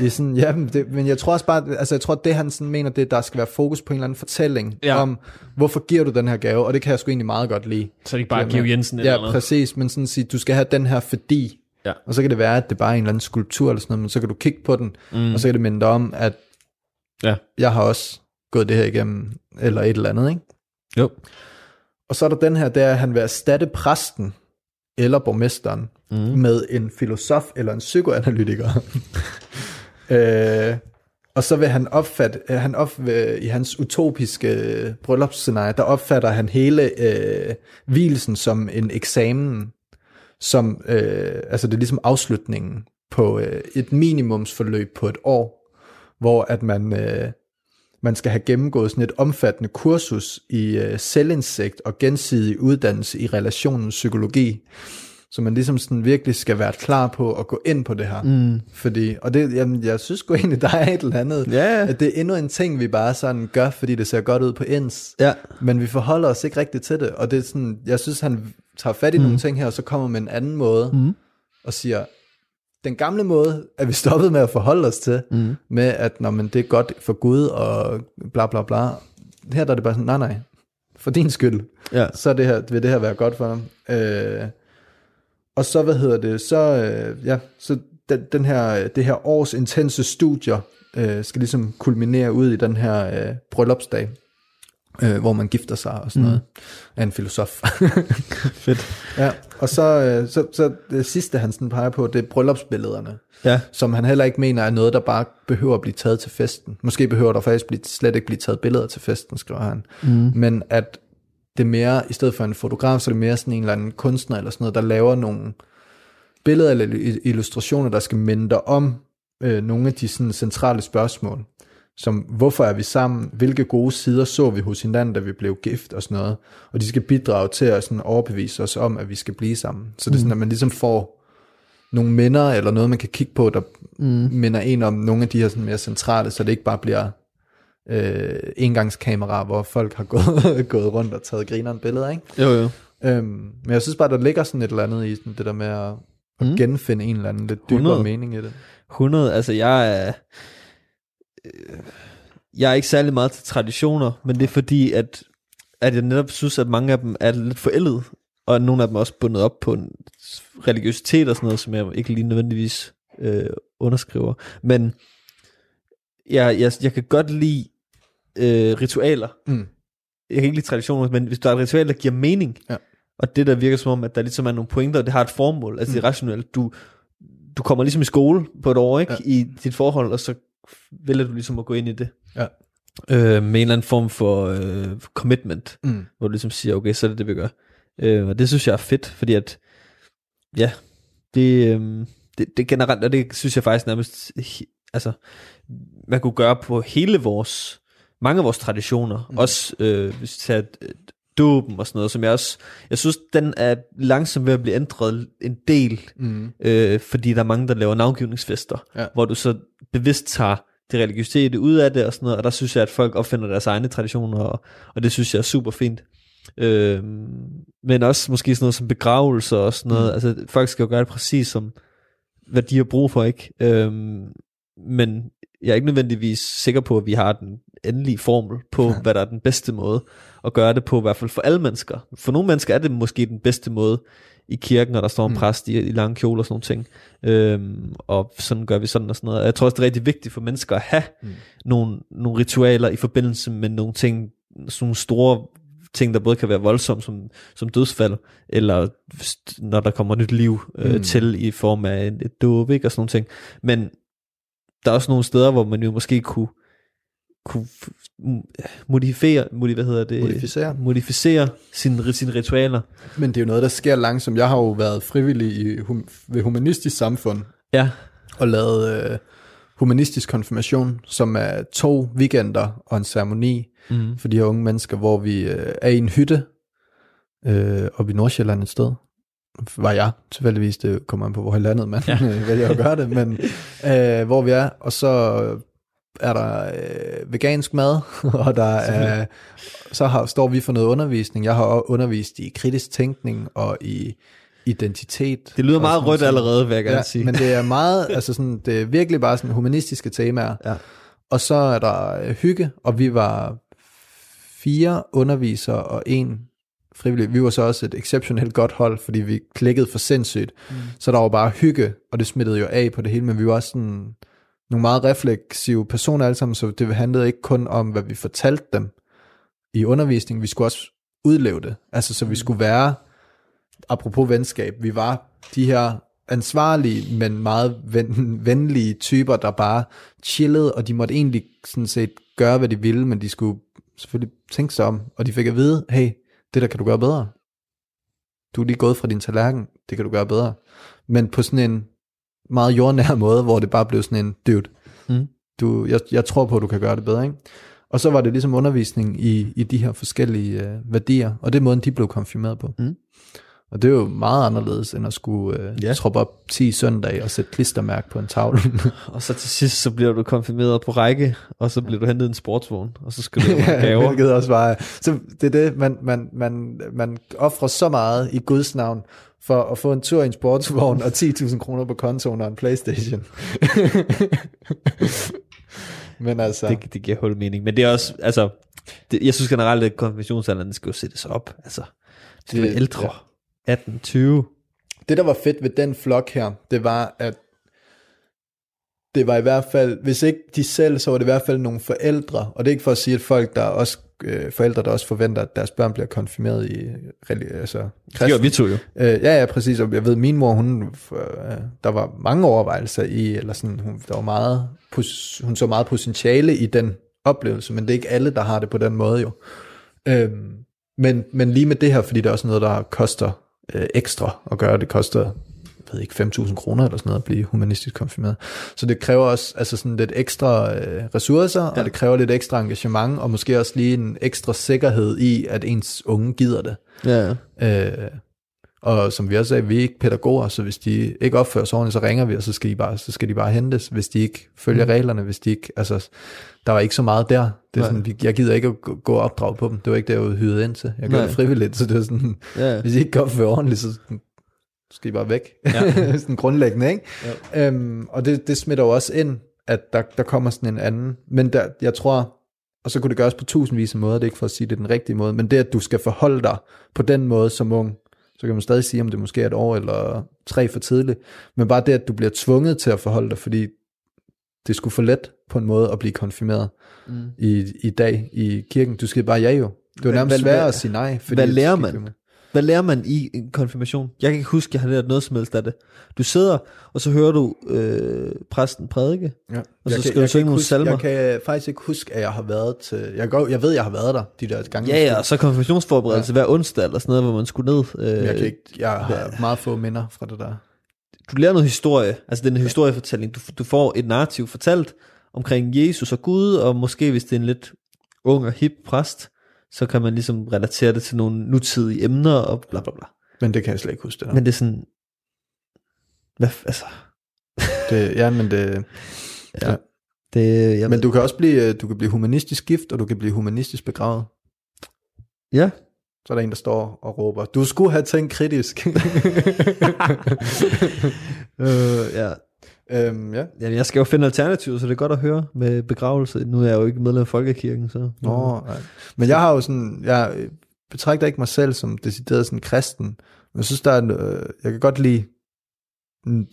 Speaker 7: øh, i sådan, ja, men, det, men jeg tror også bare, altså jeg tror, det han sådan mener, det er, der skal være fokus på en eller anden fortælling
Speaker 8: Ja.
Speaker 7: om, hvorfor giver du den her gave, og det kan jeg sgu egentlig meget godt lide.
Speaker 8: Så det ikke bare
Speaker 7: Jamen,
Speaker 8: Georg Jensen eller
Speaker 7: Ja,
Speaker 8: noget.
Speaker 7: præcis, men sådan at sige, du skal have den her fordi,
Speaker 8: Ja.
Speaker 7: og så kan det være, at det bare er en eller anden skulptur eller sådan noget, men så kan du kigge på den, mm. og så kan det minde dig om, at
Speaker 8: Ja.
Speaker 7: jeg har også gået det her igennem, eller et eller andet, ikke?
Speaker 8: Jo.
Speaker 7: Og så er der den her, der han vil erstatte præsten, eller borgmesteren, mm. med en filosof eller en psykoanalytiker. øh, og så vil han opfatte, øh, han op, øh, i hans utopiske øh, bryllupsscenarie, der opfatter han hele øh, hvilesen som en eksamen, som, øh, altså det er ligesom afslutningen på øh, et minimumsforløb på et år, hvor at man, øh, man skal have gennemgået sådan et omfattende kursus i øh, selvindsigt og gensidig uddannelse i relationens psykologi, så man ligesom sådan virkelig skal være klar på at gå ind på det her. Mm. Fordi, og det, jamen, jeg synes sgu egentlig, der er et eller andet,
Speaker 8: ja.
Speaker 7: at det er endnu en ting, vi bare sådan gør, fordi det ser godt ud på ens.
Speaker 8: Ja.
Speaker 7: Men vi forholder os ikke rigtigt til det, og det er sådan, jeg synes, han tager fat i mm. nogle ting her, og så kommer med en anden måde, mm. og siger, den gamle måde er vi stoppet med at forholde os til, mm. med at når man det er godt for Gud, og bla bla bla. Her der er det bare sådan, nej nej, for din skyld,
Speaker 8: Ja.
Speaker 7: så det her, vil det her være godt for dig. Øh, og så, hvad hedder det, så, øh, ja, så den, den her, det her års intense studier, øh, skal ligesom kulminere ud i den her øh, bryllupsdag, øh, hvor man gifter sig og sådan mm. noget, af en filosof.
Speaker 8: Fedt.
Speaker 7: ja, og så, øh, så, så det sidste, han sådan peger på, det er bryllupsbillederne,
Speaker 8: Ja.
Speaker 7: som han heller ikke mener er noget, der bare behøver at blive taget til festen. Måske behøver der faktisk blive, slet ikke blive taget billeder til festen, skriver han. Mm. Men at det er mere, i stedet for en fotograf, så er det mere sådan en eller anden kunstner eller sådan noget, der laver nogle billeder eller il- illustrationer, der skal minde dig om øh, nogle af de sådan, centrale spørgsmål. Som, hvorfor er vi sammen? Hvilke gode sider så vi hos hinanden, da vi blev gift og sådan noget? Og de skal bidrage til at sådan overbevise os om, at vi skal blive sammen. Så det er sådan, at man ligesom får nogle minder, eller noget, man kan kigge på, der mm. minder en om nogle af de her sådan mere centrale, så det ikke bare bliver øh, engangskamera, hvor folk har gået, gået rundt og taget grineren billeder, ikke?
Speaker 8: Jo, jo.
Speaker 7: Øhm, men jeg synes bare, der ligger sådan et eller andet i sådan det der med at, at
Speaker 8: Mm.
Speaker 7: genfinde en eller anden lidt dybere
Speaker 8: 100.
Speaker 7: mening i det.
Speaker 8: 100, altså jeg er... øh, Jeg er ikke særlig meget til traditioner, men det er fordi, at, at jeg netop synes, at mange af dem er lidt forældet, og nogle af dem er også bundet op på en religiøsitet og sådan noget, som jeg ikke lige nødvendigvis øh, underskriver. Men jeg, jeg, jeg kan godt lide øh, ritualer.
Speaker 7: Mm.
Speaker 8: Jeg kan ikke lide traditioner, men hvis der er et ritual, der giver mening,
Speaker 7: Ja.
Speaker 8: og det der virker som om, at der ligesom er nogle pointer, og det har et formål, altså mm. det er rationelt. Du, du kommer ligesom i skole på et år, ikke?
Speaker 7: Ja.
Speaker 8: Ja. I dit forhold, og så vælger du ligesom at gå ind i det.
Speaker 7: Ja.
Speaker 8: Øh, med en eller anden form for øh, commitment,
Speaker 7: Mm.
Speaker 8: hvor du ligesom siger, okay, så er det det, vi gør. Øh, og det synes jeg er fedt, fordi at, ja, det, øh, det, det generelt, og det synes jeg faktisk nærmest, altså, man kunne gøre på hele vores, mange af vores traditioner, mm. også øh, hvis vi tager dåben og sådan noget, som jeg også, jeg synes, den er langsomt ved at blive ændret en del,
Speaker 7: Mm.
Speaker 8: øh, fordi der er mange, der laver navngivningsfester,
Speaker 7: Ja.
Speaker 8: hvor du så bevidst tager det religiøsitet ud af det og sådan noget, og der synes jeg, at folk opfinder deres egne traditioner, og, og det synes jeg er super fint. Øh, men også måske sådan noget som begravelser og sådan noget, mm. altså folk skal jo gøre det præcis som, hvad de har brug for, ikke? Øh, men Jeg er ikke nødvendigvis sikker på, at vi har den endelige formel på, ja. hvad der er den bedste måde at gøre det på, i hvert fald for alle mennesker. For nogle mennesker er det måske den bedste måde i kirken, når der står en
Speaker 7: Mm.
Speaker 8: præst i, i lange kjoler og sådan nogle ting. Øhm, og sådan gør vi sådan og sådan noget. Jeg tror også, det er rigtig vigtigt for mennesker at have mm. nogle, nogle ritualer i forbindelse med nogle ting, sådan nogle store ting, der både kan være voldsomme som, som dødsfald, eller når der kommer nyt liv øh,
Speaker 7: mm.
Speaker 8: til i form af et, et dåb, ikke, og sådan nogle ting. Men der er også nogle steder, hvor man jo måske kunne, kunne modificere, modi, hvad hedder det?
Speaker 7: Modificere.
Speaker 8: modificere sine, sine ritualer.
Speaker 7: Men det er jo noget, der sker langsomt. Jeg har jo været frivillig i, hum, ved Humanistisk Samfund
Speaker 8: Ja,
Speaker 7: og lavet øh, humanistisk konfirmation, som er to weekender og en ceremoni
Speaker 8: mm.
Speaker 7: for de her unge mennesker, hvor vi øh, er i en hytte øh, oppe i Nordsjælland et sted. Var jeg tilfældigvis, det kommer an på, hvor i landet man ja. vælger at gøre det, men øh, hvor vi er, og så er der øh, vegansk mad, og der er, så har, står vi for noget undervisning. Jeg har undervist i kritisk tænkning og i identitet.
Speaker 8: det lyder meget rødt allerede, vil jeg gerne
Speaker 7: Ja,
Speaker 8: sige.
Speaker 7: men det er meget, altså sådan, det er virkelig bare sådan humanistiske temaer.
Speaker 8: Ja.
Speaker 7: Og så er der øh, hygge, og vi var fire undervisere og en frivillig. Vi var så også et exceptionelt godt hold, fordi vi klikkede for sindssygt. Mm. Så der var bare hygge, og det smittede jo af på det hele, men vi var også sådan nogle meget refleksive personer alle sammen, så det handlede ikke kun om, hvad vi fortalte dem i undervisningen, vi skulle også udleve det. Altså, så vi skulle være, apropos venskab, vi var de her ansvarlige, men meget ven, venlige typer, der bare chillede, og de måtte egentlig sådan set gøre, hvad de ville, men de skulle selvfølgelig tænke sig om, og de fik at vide, hey, det der kan du gøre bedre. Du er lige gået fra din tallerken, det kan du gøre bedre. Men på sådan en meget jordnær måde, hvor det bare blev sådan en, dude,
Speaker 8: Mm.
Speaker 7: du, jeg, jeg tror på, at du kan gøre det bedre. Ikke? Og så var det ligesom undervisning i, i de her forskellige øh, værdier, og det er måden, de blev konfirmeret på.
Speaker 8: Mm.
Speaker 7: Og det er jo meget anderledes, end at skulle øh,
Speaker 8: Ja.
Speaker 7: ja. troppe op 10 søndage og sætte klistermærke på en tavle.
Speaker 8: Og så til sidst, så bliver du konfirmeret på række, og så bliver du hentet en sportsvogn, og så skal du have gaver.
Speaker 7: Hvilket også var, så det er det, man, man, man, man offrer så meget i Guds navn, for at få en tur i en sportsvogn og 10.000 kroner på kontoen og en Playstation. Men altså,
Speaker 8: det, det giver hul mening. Men det er også, altså, det, jeg synes generelt, at konfirmationsalderen skal jo sættes op. Altså, det
Speaker 7: Det-
Speaker 8: være ældre. 18, 20.
Speaker 7: det der var fedt ved den flok her, det var, at det var i hvert fald, hvis ikke de selv, så var det i hvert fald nogle forældre, og det er ikke for at sige, at folk, der også, øh, forældre, der også forventer, at deres børn bliver konfirmeret i altså,
Speaker 8: Det gør vi to jo.
Speaker 7: Øh, ja, ja, præcis. Og jeg ved, min mor, hun, øh, der var mange overvejelser i, eller sådan, hun, der var meget, hun så meget potentiale i den oplevelse, men det er ikke alle, der har det på den måde jo. Øhm, men, men lige med det her, fordi det er også noget, der koster øh, ekstra at gøre, det koster jeg ved ikke, 5.000 kroner eller sådan noget at blive humanistisk konfirmeret. Så det kræver også altså sådan lidt ekstra øh, ressourcer, ja. og det kræver lidt ekstra engagement, og måske også lige en ekstra sikkerhed i, at ens unge gider det.
Speaker 8: Ja.
Speaker 7: Øh, og som vi også sagde, vi er ikke pædagoger, så hvis de ikke opfører sig ordentligt, så ringer vi, og så skal de bare, så skal de bare hentes, hvis de ikke følger mm. reglerne, hvis de ikke, altså, der var ikke så meget der. Det er
Speaker 8: Nej.
Speaker 7: sådan, jeg gider ikke at gå gå og opdrage på dem. Det var ikke det, jeg var hyret ind til. Jeg gør
Speaker 8: Nej.
Speaker 7: det frivilligt, så det er sådan,
Speaker 8: Ja.
Speaker 7: hvis I ikke kan opføre ordentligt, så skal I bare væk. Ja. sådan grundlæggende, ikke? Ja. Øhm, og det, det smitter jo også ind, at der, der kommer sådan en anden. Men der, jeg tror, og så kunne det gøres på tusindvis af måder, det er ikke for at sige, det er den rigtige måde, men det, at du skal forholde dig på den måde som ung, så kan man stadig sige, om det måske er et år eller tre for tidligt, men bare det, at du bliver tvunget til at forholde dig, fordi det skulle for let på en måde at blive konfirmeret mm. i, i dag i kirken. Du skal bare ja jo. Det var nærmest
Speaker 8: hvad-
Speaker 7: sværere at sige nej. Fordi
Speaker 8: hvad lærer man? Hvad lærer man i en konfirmation? Jeg kan ikke huske, jeg har lært noget som helst af det. Du sidder, og så hører du øh, præsten prædike.
Speaker 7: Ja.
Speaker 8: Og så
Speaker 7: Jeg
Speaker 8: skal
Speaker 7: kan-
Speaker 8: du synge nogle salmer.
Speaker 7: Jeg kan faktisk ikke huske, at jeg har været til... Jeg, går, jeg ved, jeg har været der, de der gange.
Speaker 8: Ja, ja, og så konfirmationsforberedelse ja. hver onsdag eller sådan noget, hvor man skulle ned. Øh,
Speaker 7: Jeg, kan ikke, jeg har meget få minder fra det der.
Speaker 8: du lærer noget historie, altså den historiefortælling. Du, du får et narrativ fortalt omkring Jesus og Gud, og måske hvis det er en lidt ung og hip præst, så kan man ligesom relatere det til nogle nutidige emner og bla bla bla.
Speaker 7: Men det kan jeg slet ikke huske det.
Speaker 8: Men det er sådan, hvad, altså,
Speaker 7: det, ja, men det... Ja.
Speaker 8: det, jeg
Speaker 7: Men du kan også blive, øh, du kan blive humanistisk gift, og du kan blive humanistisk begravet.
Speaker 8: ja,
Speaker 7: Så er der en, der står og råber, du skulle have tænkt kritisk.
Speaker 8: øh, ja.
Speaker 7: Øhm, ja.
Speaker 8: Jamen, jeg skal jo finde alternativer, så det er godt at høre med begravelse. Nu er jeg jo ikke medlem af Folkekirken, så...
Speaker 7: Nå, nej. Men jeg har jo sådan, jeg betragter ikke mig selv som decideret sådan kristen, men jeg synes, der er, en, øh, jeg kan godt lide mm,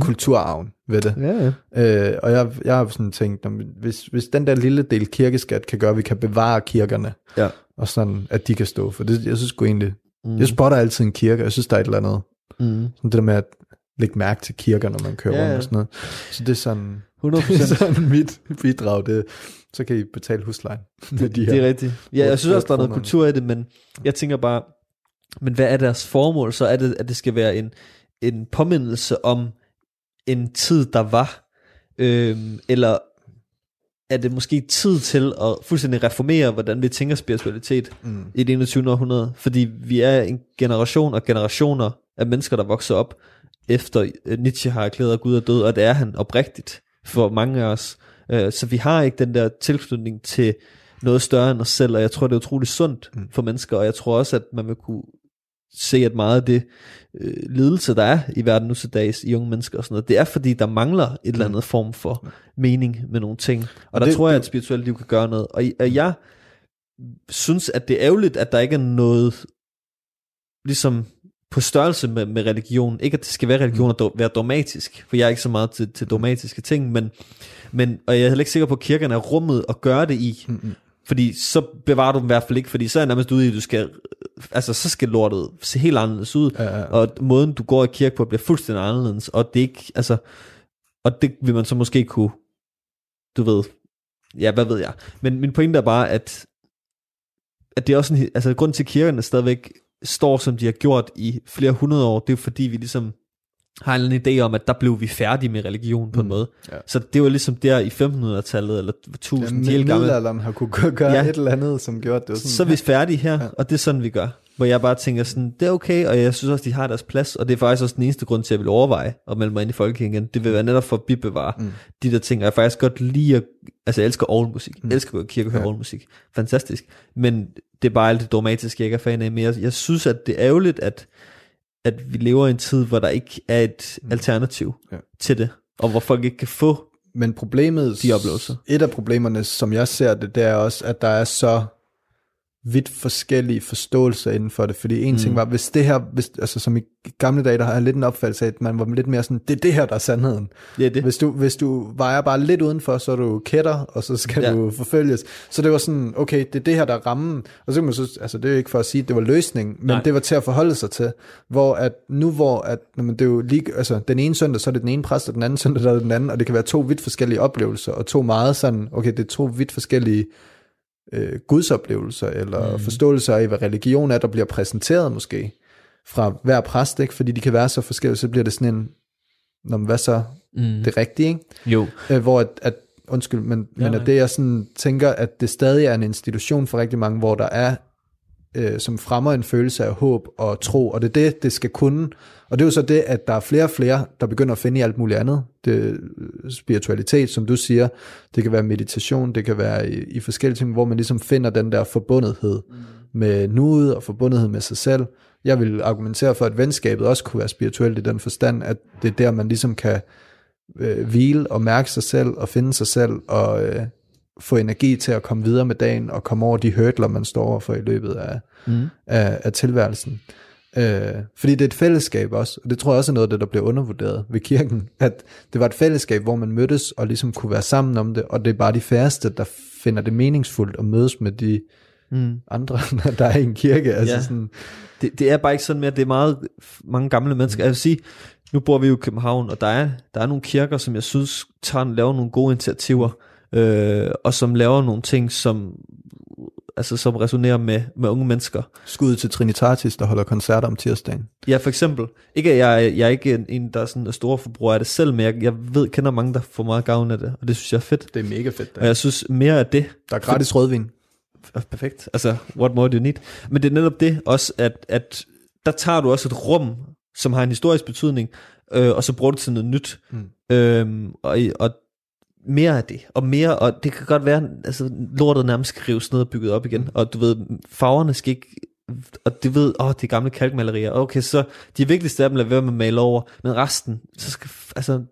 Speaker 7: kulturarven ved det.
Speaker 8: Ja, ja.
Speaker 7: Øh, og jeg, jeg har sådan tænkt, om, hvis, hvis den der lille del kirkeskat kan gøre, at vi kan bevare kirkerne,
Speaker 8: Ja.
Speaker 7: og sådan, at de kan stå for det, jeg synes sgu egentlig, mm. jeg spotter altid en kirke, jeg synes, der er et eller andet,
Speaker 8: Mm.
Speaker 7: sådan det der med at lægge mærke til kirker, når man kører
Speaker 8: Ja,
Speaker 7: rundt
Speaker 8: ja.
Speaker 7: og sådan noget. Så det er sådan,
Speaker 8: 100
Speaker 7: det er sådan mit bidrag, det, så kan I betale huslejen med de her.
Speaker 8: Det er rigtigt. Ja, jeg synes også, der er noget kultur i det, men jeg tænker bare, men hvad er deres formål? Så er det, at det skal være en, en påmindelse om en tid, der var, øhm, eller er det måske tid til at fuldstændig reformere, hvordan vi tænker spiritualitet
Speaker 7: Mm.
Speaker 8: i det 21. århundrede? Fordi vi er en generation og generationer af mennesker, der vokser op efter øh, Nietzsche har erklæret, at Gud er død, og det er han oprigtigt for mange af os. Øh, Så vi har ikke den der tilknytning til noget større end os selv, og jeg tror, det er utroligt sundt
Speaker 7: Mm.
Speaker 8: for mennesker, og jeg tror også, at man vil kunne se, at meget af det øh, lidelse, der er i verden nu til dags i unge mennesker og sådan noget, det er fordi, der mangler et eller andet form for mening med nogle ting. Og der
Speaker 7: Det-
Speaker 8: tror jeg, at spirituelt liv kan gøre noget. Og, og jeg synes, at det er ærgerligt, at der ikke er noget ligesom på størrelse med, med religion. Ikke at det skal være religion og do- være dogmatisk, for jeg er ikke så meget til, til dogmatiske ting, men, men og jeg er heller ikke sikker på, at kirken er rummet at gøre det i.
Speaker 7: Mm-mm.
Speaker 8: Fordi så bevarer du dem i hvert fald ikke, fordi så er jeg nærmest ude i, at du skal, altså så skal lortet se helt anderledes ud,
Speaker 7: Ja, ja.
Speaker 8: og måden du går i kirke på bliver fuldstændig anderledes, og det er ikke, altså, og det vil man så måske kunne, du ved, ja, hvad ved jeg, men min pointe er bare, at, at det er også en, altså grund til at kirkerne stadigvæk står, som de har gjort i flere hundrede år, det er fordi, vi ligesom har en idé om, at der blev vi færdige med religion på en
Speaker 7: Mm,
Speaker 8: måde.
Speaker 7: ja.
Speaker 8: Så det var ligesom der i 1500-tallet, eller 1000, de
Speaker 7: Ja,
Speaker 8: gamle,
Speaker 7: middelalderen har kunne gøre,
Speaker 8: Ja.
Speaker 7: et eller andet, som gjorde, det var sådan,
Speaker 8: så er vi færdige her. Ja. og det er sådan, vi gør. Hvor jeg bare tænker sådan, det er okay, og jeg synes også, de har deres plads, og det er faktisk også den eneste grund til, at jeg vil overveje at melde mig ind i folkekirken. Det vil være netop for at bibevare mm. De der ting, og jeg faktisk godt lide at, altså jeg elsker orgelmusik, mm. Jeg elsker at gå i kirke og høre
Speaker 7: Ja.
Speaker 8: orgelmusik, fantastisk, men det er bare alt det dogmatiske, jeg ikke er fan af, men jeg, jeg synes, at det er ærgerligt, at, at vi lever i en tid, hvor der ikke er et
Speaker 7: Mm.
Speaker 8: alternativ
Speaker 7: Ja.
Speaker 8: til det, og hvor folk ikke kan få
Speaker 7: Men problemet,
Speaker 8: De oplevelser.
Speaker 7: et af problemerne, som jeg ser det, det er også, at der er så vidt forskellige forståelser inden for det, fordi en mm. ting var, hvis det her, hvis, altså som i gamle dage, der har jeg lidt en opfattelse af, at man var lidt mere sådan, det er det her, der er sandheden.
Speaker 8: Er det.
Speaker 7: Hvis du, hvis du vejer bare lidt udenfor, så er du kætter, og så skal
Speaker 8: Ja.
Speaker 7: ja. du forfølges. Så det var sådan, okay, det er det her, der er rammen. Og så kan man så, altså det er jo ikke for at sige, at det var løsningen, men.
Speaker 8: Nej.
Speaker 7: det var til at forholde sig til. Hvor at nu hvor, at, jamen, det er jo lige, altså den ene søndag, så er det den ene præst, og den anden søndag, der er det den anden, og det kan være to vidt forskellige oplevelser, og to meget sådan, okay, det er to vidt forskellige øh, gudsoplevelser, eller mm. forståelser af, hvad religion er, der bliver præsenteret måske, fra hver præst, ikke? fordi de kan være så forskellige, så bliver det sådan en, Nå, men hvad så
Speaker 8: Mm.
Speaker 7: det rigtige, ikke?
Speaker 8: Jo.
Speaker 7: Øh, hvor at, at undskyld, men,
Speaker 8: Ja,
Speaker 7: men at det jeg sådan tænker, at det stadig er en institution for rigtig mange, hvor der er, øh, som fremmer en følelse af håb og tro, og det er det, det skal kunne. Og det er jo så det, at der er flere og flere, der begynder at finde i alt muligt andet. Det, øh, spiritualitet, som du siger, det kan være meditation, det kan være i, i forskellige ting, hvor man ligesom finder den der forbundethed mm. med nuet og forbundethed med sig selv. Jeg vil argumentere for, at venskabet også kunne være spirituelt i den forstand, at det er der, man ligesom kan øh, hvile og mærke sig selv og finde sig selv og øh, få energi til at komme videre med dagen og komme over de hurdler, man står overfor i løbet af,
Speaker 8: Mm.
Speaker 7: af, af tilværelsen. Øh, fordi det er et fællesskab også, og det tror jeg også er noget af det, der bliver undervurderet ved kirken, at det var et fællesskab, hvor man mødtes og ligesom kunne være sammen om det, og det er bare de færreste, der finder det meningsfuldt at mødes med de
Speaker 8: Mm.
Speaker 7: andre, der er i en kirke. Altså
Speaker 8: Ja.
Speaker 7: sådan,
Speaker 8: det, det er bare ikke sådan mere, det er meget mange gamle mennesker. Jeg vil sige, nu bor vi jo i København, og der er, der er nogle kirker, som jeg synes tager, laver nogle gode initiativer, øh, og som laver nogle ting, som altså som resonerer med, med unge mennesker.
Speaker 7: skud til Trinitatis, der holder koncerter om tirsdagen.
Speaker 8: Ja, for eksempel. Ikke jeg, jeg er ikke en, en der er sådan en stor forbruger af det selv, men jeg, jeg ved, kender mange, der får meget gavn af det, og det synes jeg er fedt.
Speaker 7: Det er mega fedt.
Speaker 8: Og jeg synes mere af det,
Speaker 7: Der er gratis rødvin.
Speaker 8: Perfekt. Altså, what more do you need? Men det er netop det også, at, at der tager du også et rum, som har en historisk betydning, øh, og så bruger du det til noget nyt.
Speaker 7: Mm.
Speaker 8: Øhm, og, og mere af det, og mere, og det kan godt være, altså lortet nærmest skal rives ned og bygget op igen, og du ved, farverne skal ikke, og det ved, åh, det er gamle kalkmalerier, okay, så de vigtigste af dem lader være med at male over, men resten, så skal, altså,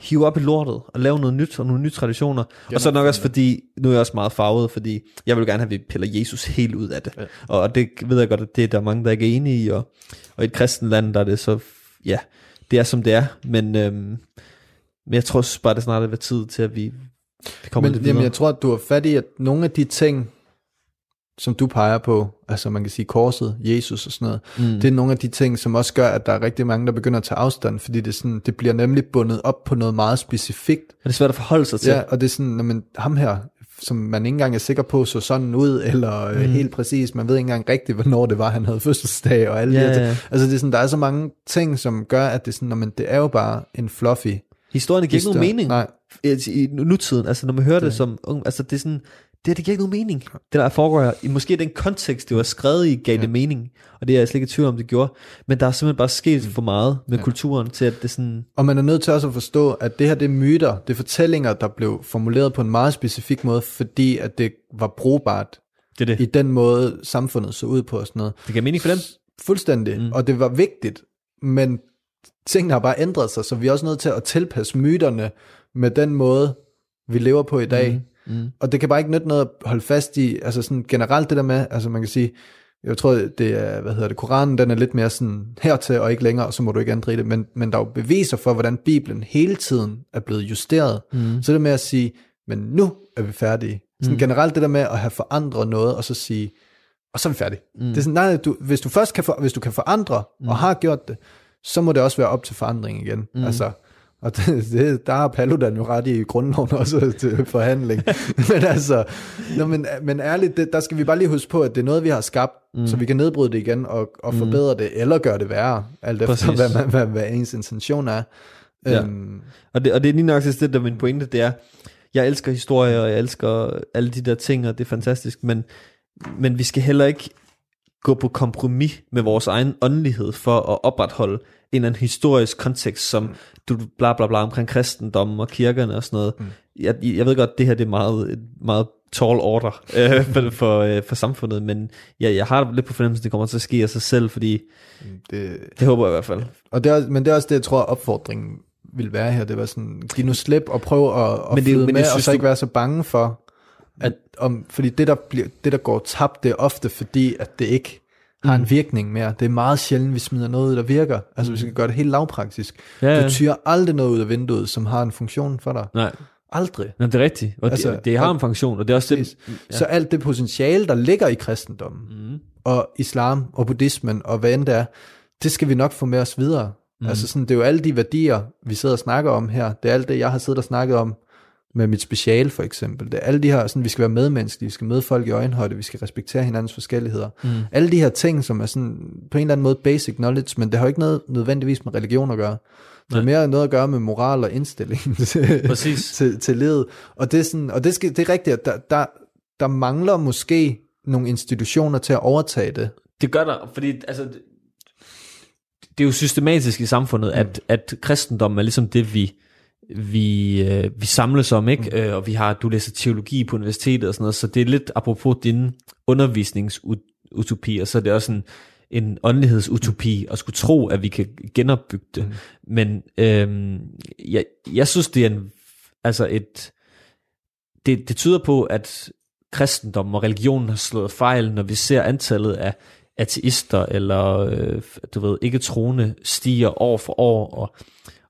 Speaker 8: hive op i lortet og lave noget nyt og nogle nye traditioner. og så nok også fordi, nu er jeg også meget farvet, fordi jeg vil gerne have, at vi piller Jesus helt ud af det. Ja. Og det ved jeg godt, at det er der mange, der ikke er enige i. Og, og i et kristen land, der er det så, ja, det er som det er. Men, øhm, men jeg tror også bare, det snart er ved tid til, at vi, vi kommer
Speaker 7: Men
Speaker 8: lidt
Speaker 7: jamen, jeg tror, at du har fat i, at nogle af de ting, som du peger på, altså man kan sige korset, Jesus og sådan noget, mm. det er nogle af de ting, som også gør, at der er rigtig mange, der begynder at tage afstand, fordi det, er sådan, det bliver nemlig bundet op på noget meget specifikt.
Speaker 8: Men det er svært at forholde sig til.
Speaker 7: Ja, og det er sådan, når man, ham her, som man ikke engang er sikker på, så sådan ud, eller mm. helt præcis, man ved ikke engang rigtigt, hvornår det var, han havde fødselsdag, og alle
Speaker 8: Ja,
Speaker 7: de her ting.
Speaker 8: ja.
Speaker 7: Altså det er sådan, der er så mange ting, som gør, at det er sådan, når man, det er jo bare en fluffy
Speaker 8: Historien giver ikke nogen mening.
Speaker 7: Nej,
Speaker 8: i i nutiden, altså når man hører det,
Speaker 7: Det-
Speaker 8: som ung, altså det er sådan, det, det giver ikke nogen mening. Det der foregår i måske den kontekst, det var skrevet i, gav ja. det mening, og det er jeg slet ikke i tvivl om, det gjorde, men der er simpelthen bare sket for meget med ja. kulturen, til at det sådan,
Speaker 7: Og man er nødt til også at forstå, at det her det er myter, det er fortællinger, der blev formuleret på en meget specifik måde, fordi at det var brugbart
Speaker 8: det er det.
Speaker 7: i den måde, samfundet så ud på og sådan noget.
Speaker 8: Det giver mening for dem.
Speaker 7: Fuldstændig, mm. og det var vigtigt, men tingene har bare ændret sig, så vi er også nødt til at tilpasse myterne med den måde, vi lever på i dag. Mm. Mm. Og det kan bare ikke nytte noget at holde fast i, altså sådan generelt det der med, altså man kan sige, jeg tror, det er, hvad hedder det, Koranen, den er lidt mere sådan hertil og ikke længere, og så må du ikke ændre i det, men, men der er jo beviser for, hvordan Bibelen hele tiden er blevet justeret. Mm. Så det med at sige, men nu er vi færdige. Sådan mm. generelt det der med at have forandret noget, og så sige, og så er vi færdige. Mm. Det er sådan, nej, du, hvis du først kan, for, hvis du kan forandre, mm. og har gjort det, så må det også være op til forandring igen. Mm. Altså, og det, det, der har Paludan jo ret i grundloven også til forhandling. men altså, nå, men, men ærligt, det, der skal vi bare lige huske på, at det er noget, vi har skabt, mm. så vi kan nedbryde det igen og, og forbedre det, eller gøre det værre, alt efter
Speaker 8: Præcis.
Speaker 7: hvad, hvad, hvad, hvad ens intention er.
Speaker 8: Ja.
Speaker 7: Øhm,
Speaker 8: Og det, og det er lige nok det, der er min pointe, det er, jeg elsker historie, og jeg elsker alle de der ting, og det er fantastisk, men, men vi skal heller ikke gå på kompromis med vores egen åndelighed for at opretholde en eller anden historisk kontekst, som du bla bla bla omkring kristendommen og kirkerne og sådan noget. Mm. Jeg, jeg ved godt, det her det er meget, et meget tall order øh, for, for, øh, for samfundet, men jeg, jeg har lidt på fornemmelsen, at det kommer til at ske af sig selv, fordi
Speaker 7: det,
Speaker 8: det håber jeg i hvert fald.
Speaker 7: og det er, men det er også det, jeg tror, opfordringen vil være her. Det var sådan, giv nu slip og prøv at, at
Speaker 8: Men det-
Speaker 7: flyde
Speaker 8: men
Speaker 7: med,
Speaker 8: jeg
Speaker 7: og
Speaker 8: synes,
Speaker 7: så ikke være så bange for, at om, fordi det der, bliver, det, der går tabt, det er ofte fordi, at det ikke har
Speaker 8: Mm.
Speaker 7: en virkning mere. Det er meget sjældent, vi smider noget ud, der virker. Altså, hvis vi skal gøre det helt lavpraktisk.
Speaker 8: Ja, ja.
Speaker 7: Du tyrer aldrig noget ud af vinduet, som har en funktion for dig.
Speaker 8: Nej,
Speaker 7: Aldrig.
Speaker 8: Nå, det er rigtigt, og
Speaker 7: Altså,
Speaker 8: det, det har en funktion, og det er også det,
Speaker 7: Ja. Så alt det potentiale, der ligger i kristendommen, mm. og islam, og buddhismen, og hvad end det er, det skal vi nok få med os videre. Mm. Altså sådan, det er jo alle de værdier, vi sidder og snakker om her. Det er alt det, jeg har siddet og snakket om med mit speciale for eksempel. Det er alle de her, sådan, vi skal være medmenneskelige, vi skal møde folk i øjenhøjde, vi skal respektere hinandens forskelligheder. Mm. Alle de her ting, som er sådan, på en eller anden måde basic knowledge, men det har jo ikke noget nødvendigvis med religion at gøre. Det er mere noget at gøre med moral og indstilling til,
Speaker 8: Præcis.
Speaker 7: til, til livet. Og det er, sådan, og det, skal, det er rigtigt, at der, der, der mangler måske nogle institutioner til at overtage det.
Speaker 8: Det gør der, fordi altså, det, er jo systematisk i samfundet, mm. at, at kristendommen er ligesom det, vi, vi, øh, vi samles om, ikke? Mm. Øh, og vi har, du læser teologi på universitetet og sådan noget, så det er lidt apropos din undervisningsutopi, og så er det også en, en åndelighedsutopi at skulle tro, at vi kan genopbygge det. Mm. Men øhm, jeg, jeg synes, det er en, altså et, det, det tyder på, at kristendommen og religionen har slået fejl, når vi ser antallet af ateister eller øh, du ved, ikke troende stiger år for år og,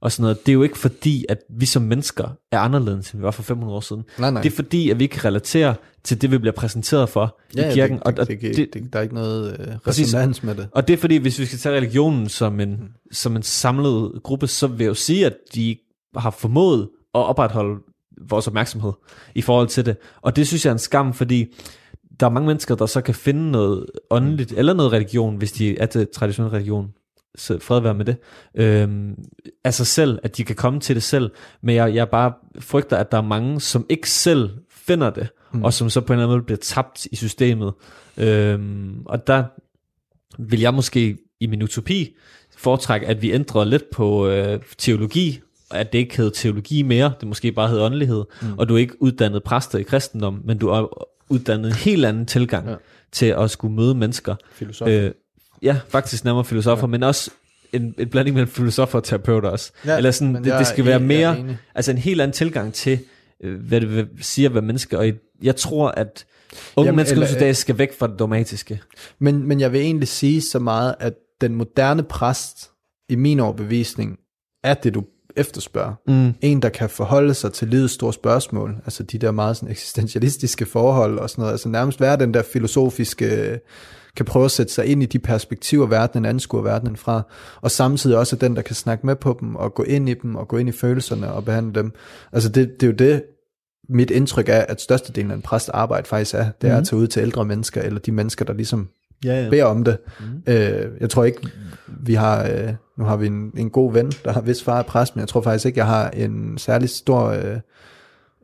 Speaker 8: og sådan noget. Det er jo ikke fordi, at vi som mennesker er anderledes, end vi var for 500 år siden.
Speaker 7: Nej, nej.
Speaker 8: Det er fordi, at vi kan relatere til det, vi bliver præsenteret for i kirken.
Speaker 7: det, det, det, det, det, der er ikke noget øh, resonans med det.
Speaker 8: Og det er fordi, hvis vi skal tage religionen som en, mm. som en samlet gruppe, så vil jeg jo sige, at de har formået at opretholde vores opmærksomhed i forhold til det. Og det synes jeg er en skam, fordi der er mange mennesker, der så kan finde noget åndeligt, eller noget religion, hvis de er til traditionel religion, så fred være med det, øhm, sig selv, at de kan komme til det selv, men jeg, jeg bare frygter, at der er mange, som ikke selv finder det, mm. og som så på en eller anden måde bliver tabt i systemet. Øhm, og der vil jeg måske i min utopi foretrække, at vi ændrer lidt på øh, teologi, og at det ikke hedder teologi mere, det måske bare hedder åndelighed, mm. og du er ikke uddannet præster i kristendom, men du er uddannet en helt anden tilgang ja. til at skulle møde mennesker.
Speaker 7: Filosofer.
Speaker 8: Øh, ja, faktisk nærmere filosofer, ja. men også en, en blanding mellem filosofer og terapeuter også.
Speaker 7: Ja,
Speaker 8: Eller sådan, det, det skal være
Speaker 7: er
Speaker 8: mere, altså en helt anden tilgang til, øh, hvad det vil sige at være menneske. Og jeg tror, at unge
Speaker 7: Jamen,
Speaker 8: mennesker
Speaker 7: eller-
Speaker 8: til dags skal væk fra det dogmatiske.
Speaker 7: Men, men jeg vil egentlig sige så meget, at den moderne præst, i min overbevisning, er det, du efterspørger.
Speaker 8: Mm.
Speaker 7: En, der kan forholde sig til livets store spørgsmål, altså de der meget sådan eksistentialistiske forhold og sådan noget, altså nærmest være den der filosofiske, kan prøve at sætte sig ind i de perspektiver, verdenen anskuer verdenen fra, og samtidig også den, der kan snakke med på dem, og gå ind i dem, og gå ind i følelserne og behandle dem. Altså det, det er jo det, mit indtryk er, at størstedelen af en præst arbejde faktisk er, det er at tage ud til ældre mennesker, eller de mennesker, der ligesom
Speaker 8: Ja, ja.
Speaker 7: beder om det. Mm. Øh, jeg tror ikke, vi har, øh, nu har vi en, en god ven, der har vist far er præst, men jeg tror faktisk ikke, jeg har en særlig stor øh,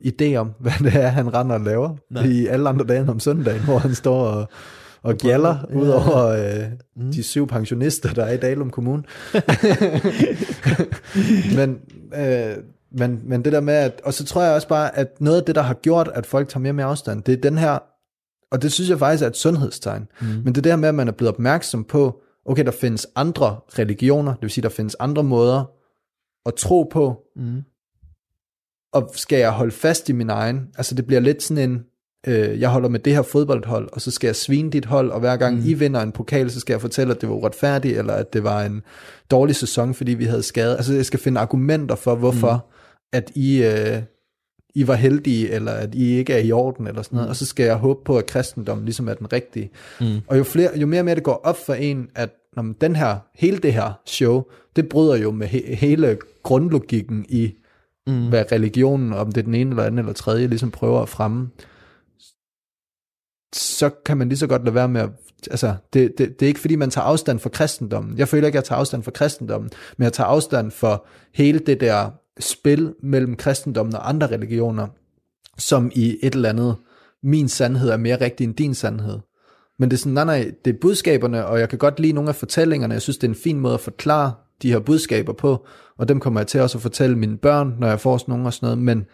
Speaker 7: idé om, hvad det er, han render og laver
Speaker 8: Nej.
Speaker 7: i alle andre dage end om søndagen, hvor han står og, og gjaller
Speaker 8: Ja.
Speaker 7: ud over øh,
Speaker 8: Mm.
Speaker 7: de syv pensionister, der er i Dalum Kommune. men, øh, men, men det der med, at, og så tror jeg også bare, at noget af det, der har gjort, at folk tager mere med afstand, det er den her, og det synes jeg faktisk er et sundhedstegn, mm. men det er her med, at man er blevet opmærksom på, okay, der findes andre religioner, det vil sige, der findes andre måder at tro på,
Speaker 8: Mm.
Speaker 7: og skal jeg holde fast i min egen? Altså det bliver lidt sådan en, øh, jeg holder med det her fodboldhold, og så skal jeg svine dit hold, og hver gang mm. I vinder en pokal, så skal jeg fortælle, at det var uretfærdigt, eller at det var en dårlig sæson, fordi vi havde skadet. Altså jeg skal finde argumenter for, hvorfor mm. at I, øh, I var heldige, eller at I ikke er i orden, eller sådan noget, mm. og så skal jeg håbe på, at kristendommen ligesom er den rigtige.
Speaker 8: Mm.
Speaker 7: Og jo, flere, jo mere og mere det går op for en, at når man, den her, hele det her show, det bryder jo med he, hele grundlogikken i, mm. hvad religionen, om det er den ene eller anden eller tredje, ligesom prøver at fremme, så kan man lige så godt lade være med at, altså, det, det, det er ikke fordi, man tager afstand fra kristendommen. Jeg føler ikke, at jeg tager afstand fra kristendommen, men jeg tager afstand for hele det der spil mellem kristendommen og andre religioner, som i et eller andet, min sandhed er mere rigtig end din sandhed. Men det er sådan, nej, nej, det er budskaberne, og jeg kan godt lide nogle af fortællingerne. Jeg synes, det er en fin måde at forklare de her budskaber på, og dem kommer jeg til også at fortælle mine børn, når jeg får sådan nogle og sådan noget, men,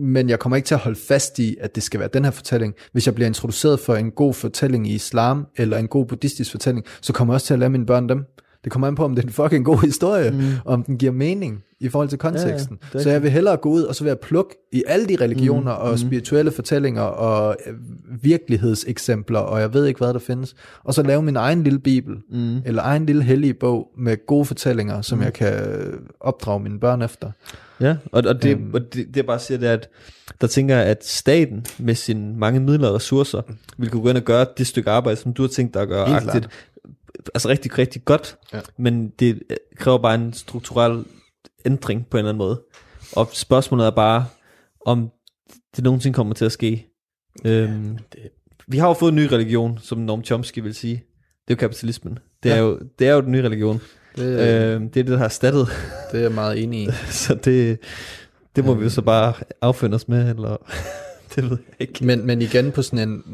Speaker 7: men jeg kommer ikke til at holde fast i, at det skal være den her fortælling. Hvis jeg bliver introduceret for en god fortælling i islam, eller en god buddhistisk fortælling, så kommer jeg også til at lære mine børn dem. Det kommer an på, om det er en fucking god historie, mm. og om den giver mening i forhold til konteksten.
Speaker 8: Ja, ja,
Speaker 7: så jeg vil hellere gå ud, og så vil jeg plukke i alle de religioner mm. og spirituelle fortællinger og øh, virkelighedseksempler, og jeg ved ikke, hvad der findes, og så lave min egen lille bibel, mm. eller egen lille hellige bog med gode fortællinger, som mm. jeg kan opdrage mine børn efter.
Speaker 8: Ja, og, og, det,
Speaker 7: Øhm.
Speaker 8: og det, det jeg bare siger, det er, at der tænker jeg, at staten med sine mange midler og ressourcer, vil kunne gå ind og gøre det stykke arbejde, som du har tænkt dig at gøre,
Speaker 7: Helt
Speaker 8: agtigt, altså rigtig, rigtig godt,
Speaker 7: Ja.
Speaker 8: men det øh, kræver bare en strukturel ændring på en eller anden måde. Og spørgsmålet er bare, om det nogensinde kommer til at ske. Øhm, vi har jo fået en ny religion, som Noam Chomsky vil sige. Det er jo kapitalismen. Det er,
Speaker 7: Ja.
Speaker 8: jo, det er jo den nye religion.
Speaker 7: Det,
Speaker 8: Øhm, det er det, der har erstattet
Speaker 7: det er jeg meget enig i.
Speaker 8: så det, det må vi jo så bare affinde os med, eller det ved jeg ikke.
Speaker 7: Men, men igen på sådan en,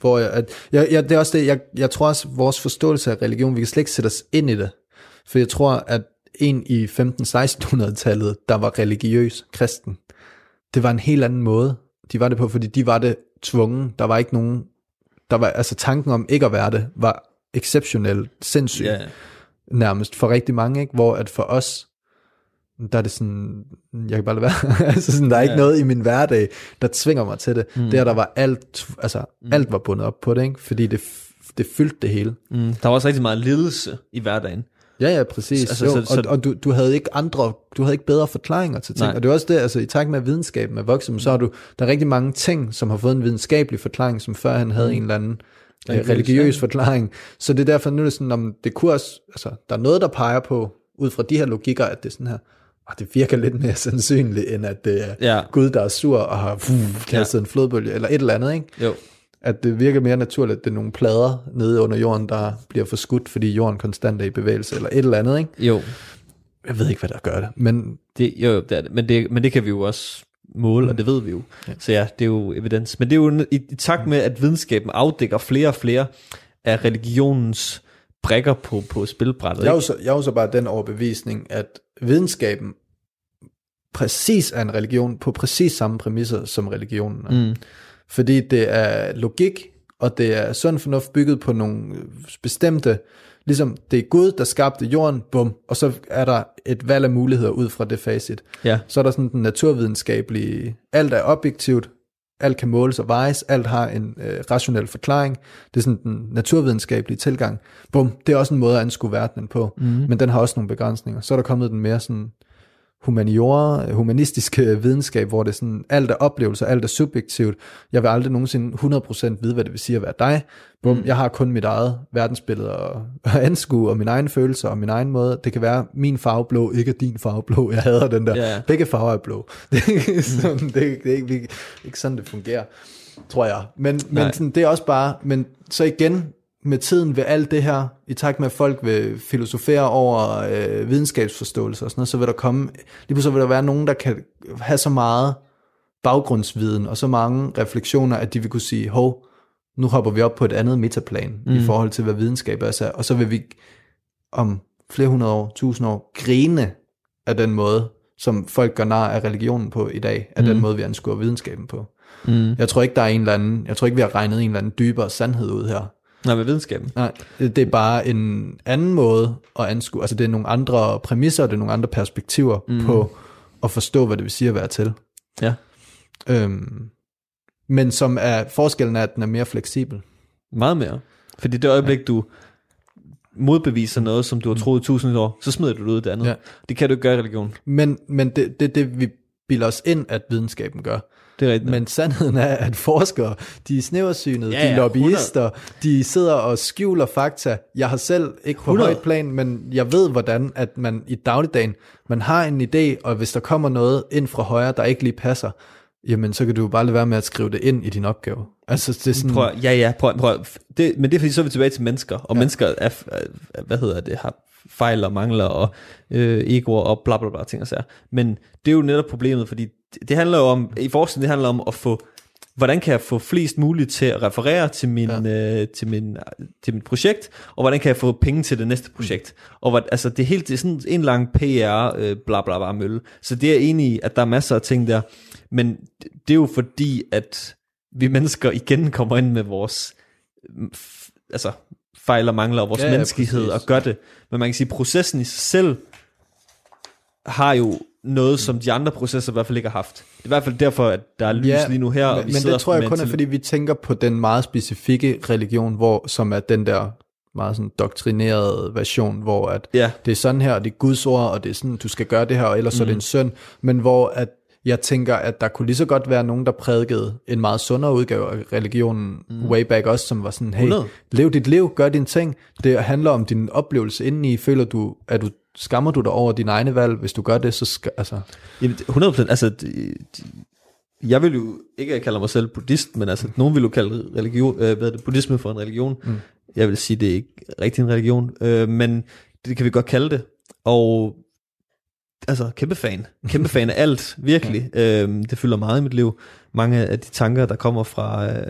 Speaker 7: hvor jeg, at, jeg, jeg, det er også det, jeg, jeg tror også, vores forståelse af religion, vi kan slet ikke sætte os ind i det. For jeg tror, at en i 15-1600-tallet, der var religiøs kristen, det var en helt anden måde. De var det på, fordi de var det tvungen. Der var ikke nogen, der var, altså tanken om ikke at være det, var exceptionelt sindssyg
Speaker 8: Ja,
Speaker 7: nærmest for rigtig mange, ikke? hvor at for os, der er det sådan, jeg kan bare lade være, altså sådan, der er ikke
Speaker 8: Ja.
Speaker 7: noget i min hverdag, der tvinger mig til det. Mm. Der, der var alt, altså
Speaker 8: Mm.
Speaker 7: alt var bundet op på det, ikke? fordi det, det fyldte det hele.
Speaker 8: mm, der var også rigtig meget ledelse i hverdagen.
Speaker 7: Ja, ja, præcis.
Speaker 8: Altså,
Speaker 7: jo,
Speaker 8: så- så-
Speaker 7: og, og du, du havde ikke andre, du havde ikke bedre forklaringer til ting.
Speaker 8: Nej.
Speaker 7: Og det er også det, altså i takt med at videnskaben er vokset, så har du, der er rigtig mange ting, som har fået en videnskabelig forklaring, som før han havde mm. en eller anden religiøs,
Speaker 8: Religiøs,
Speaker 7: forklaring. Så det er derfor, nu er det sådan, om det kunne også, altså der er noget, der peger på, ud fra de her logikker, at det er sådan her, og det virker lidt mere sandsynligt, end at det er
Speaker 8: Ja.
Speaker 7: Gud, der er sur og har pff, kastet ja. en flodbølge, eller et eller andet, ikke?
Speaker 8: Jo.
Speaker 7: At det virker mere naturligt, at det er nogle plader nede under jorden, der bliver forskudt, fordi jorden konstant er i bevægelse, eller et eller andet, ikke?
Speaker 8: Jo,
Speaker 7: Jeg ved ikke, hvad der gør det, men
Speaker 8: det, jo, jo, det er det. Men, det, men det kan vi jo også måle, og det ved vi jo. Ja. Så ja, det er jo evidens. Men det er jo i, i takt med, at videnskaben afdækker flere og flere af religionens brækker på, på spilbrættet.
Speaker 7: jeg er, så, jeg er jo så bare den overbevisning, at videnskaben præcis er en religion på præcis samme præmisser som religionen er.
Speaker 8: Mm.
Speaker 7: Fordi det er logik, og det er sund fornuft bygget på nogle bestemte Ligesom det er Gud, der skabte jorden, bum, og så er der et valg af muligheder ud fra det facit.
Speaker 8: Ja.
Speaker 7: Så er der sådan den naturvidenskabelige, alt er objektivt, alt kan måles og vejes, alt har en øh, rationel forklaring. Det er sådan den naturvidenskabelige tilgang. Bum, det er også en måde at anskue verdenen på, mm. men den har også nogle begrænsninger. Så er der kommet den mere sådan humaniora, humanistiske videnskab, hvor det er sådan, alt er oplevelser, alt er subjektivt. Jeg vil aldrig nogensinde 100% vide, hvad det vil sige at være dig. Bum, mm. jeg har kun mit eget verdensbillede at, at anskue, og mine egne følelser, og min egen måde. Det kan være, min farve blå, ikke er din farve blå. Jeg hader den der.
Speaker 8: Ja.
Speaker 7: Begge farver er blå. Det er ikke sådan, det, er, det er ikke, ikke sådan, det fungerer, tror jeg. Men, men sådan, det er også bare, men så igen, med tiden vil alt det her, i takt med at folk vil filosofere over øh, videnskabsforståelse og sådan noget, så vil der komme, lige pludselig vil der være nogen, der kan have så meget baggrundsviden og så mange refleksioner, at de vil kunne sige, hov, nu hopper vi op på et andet metaplan mm. i forhold til, hvad videnskab er, så- og så vil vi om flere hundrede år, tusind år, grine af den måde, som folk gør nar af religionen på i dag, af mm. den måde, vi anskuer videnskaben på.
Speaker 8: Mm.
Speaker 7: Jeg tror ikke, der er en eller anden, jeg tror ikke, vi har regnet en eller anden dybere sandhed ud her.
Speaker 8: Nej, med videnskaben.
Speaker 7: Nej, det er bare en anden måde at anskue, altså det er nogle andre præmisser, det er nogle andre perspektiver mm. på at forstå, hvad det vil sige at være til.
Speaker 8: Ja.
Speaker 7: Øhm, men som er, forskellen er, at den er mere fleksibel.
Speaker 8: Meget mere. Fordi det øjeblik, du modbeviser noget, som du har troet i tusind år, så smider du det ud af det andet.
Speaker 7: Ja.
Speaker 8: Ja. Det kan du ikke gøre i religion.
Speaker 7: Men, men det det, det, vi bilder os ind, at videnskaben gør.
Speaker 8: Det er rigtigt.
Speaker 7: Men sandheden er, at forskere, de er snæversynede,
Speaker 8: Ja,
Speaker 7: ja, de er lobbyister, de sidder og skjuler fakta. Jeg har selv, ikke på
Speaker 8: 100.
Speaker 7: højt plan, men jeg ved, hvordan at man i dagligdagen, man har en idé, og hvis der kommer noget ind fra højre, der ikke lige passer, jamen så kan du jo bare lade være med at skrive det ind i din opgave. Altså det er sådan,
Speaker 8: Prøv, ja, ja, prøv, prøv. Det, men det er fordi, så er vi tilbage til mennesker, og ja. mennesker er, er, hvad hedder det, har fejl og mangler og øh, egoer og bla bla bla ting og sager. Men det er jo netop problemet, fordi det, handler jo om, i forskning, det handler om at få, hvordan kan jeg få flest muligt til at referere til min, ja. øh, til min, til mit projekt, og hvordan kan jeg få penge til det næste projekt. Mm. Og hvad, altså, det er helt det er sådan en lang PR, øh, bla bla bla mølle. Så det er enig i, at der er masser af ting der, men det, er jo fordi, at vi mennesker igen kommer ind med vores mm, altså, fejl og mangler og vores
Speaker 7: ja,
Speaker 8: menneskelighed
Speaker 7: præcis.
Speaker 8: og gør det. Men man kan sige, at processen i sig selv har jo noget, som de andre processer i hvert fald ikke har haft. Det er i hvert fald derfor, at der er lys ja, lige nu her, og
Speaker 7: men,
Speaker 8: vi
Speaker 7: men det tror jeg kun er, fordi vi tænker på den meget specifikke religion, hvor, som er den der meget sådan doktrinerede version, hvor at
Speaker 8: Ja.
Speaker 7: det er sådan her, og det er Guds ord, og det er sådan, du skal gøre det her, og ellers mm. så er det en søn, men hvor at jeg tænker, at der kunne lige så godt være nogen, der prædikede en meget sundere udgave af religionen mm. way back også, som var sådan, hey,
Speaker 8: 100.
Speaker 7: lev dit liv, gør dine ting. Det handler om din oplevelse indeni. Føler du, at du skammer du dig over dine egne valg? Hvis du gør det, så skal, altså,
Speaker 8: Jamen, 100%, altså, de, de, jeg vil jo ikke kalde mig selv buddhist, men altså, nogen vil jo kalde religion, øh, hvad er det, buddhisme for en religion. Mm. Jeg vil sige, det er ikke rigtig en religion, øh, men det kan vi godt kalde det. Og altså, kæmpe fan. Kæmpe fan af alt, virkelig. ja. øh, det fylder meget i mit liv. Mange af de tanker, der kommer fra, øh,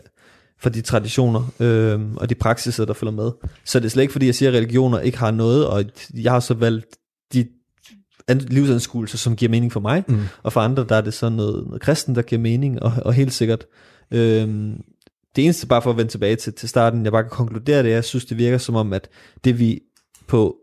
Speaker 8: fra de traditioner øh, og de praksiser, der følger med. Så det er slet ikke, fordi jeg siger, at religioner ikke har noget, og jeg har så valgt de an- livsanskuelser, som giver mening for mig, mm. og for andre, der er det så noget, noget kristen, der giver mening, og, og helt sikkert. Øhm, det eneste, bare for at vende tilbage til, til starten, jeg bare kan konkludere det, er, jeg synes, det virker som om, at det vi på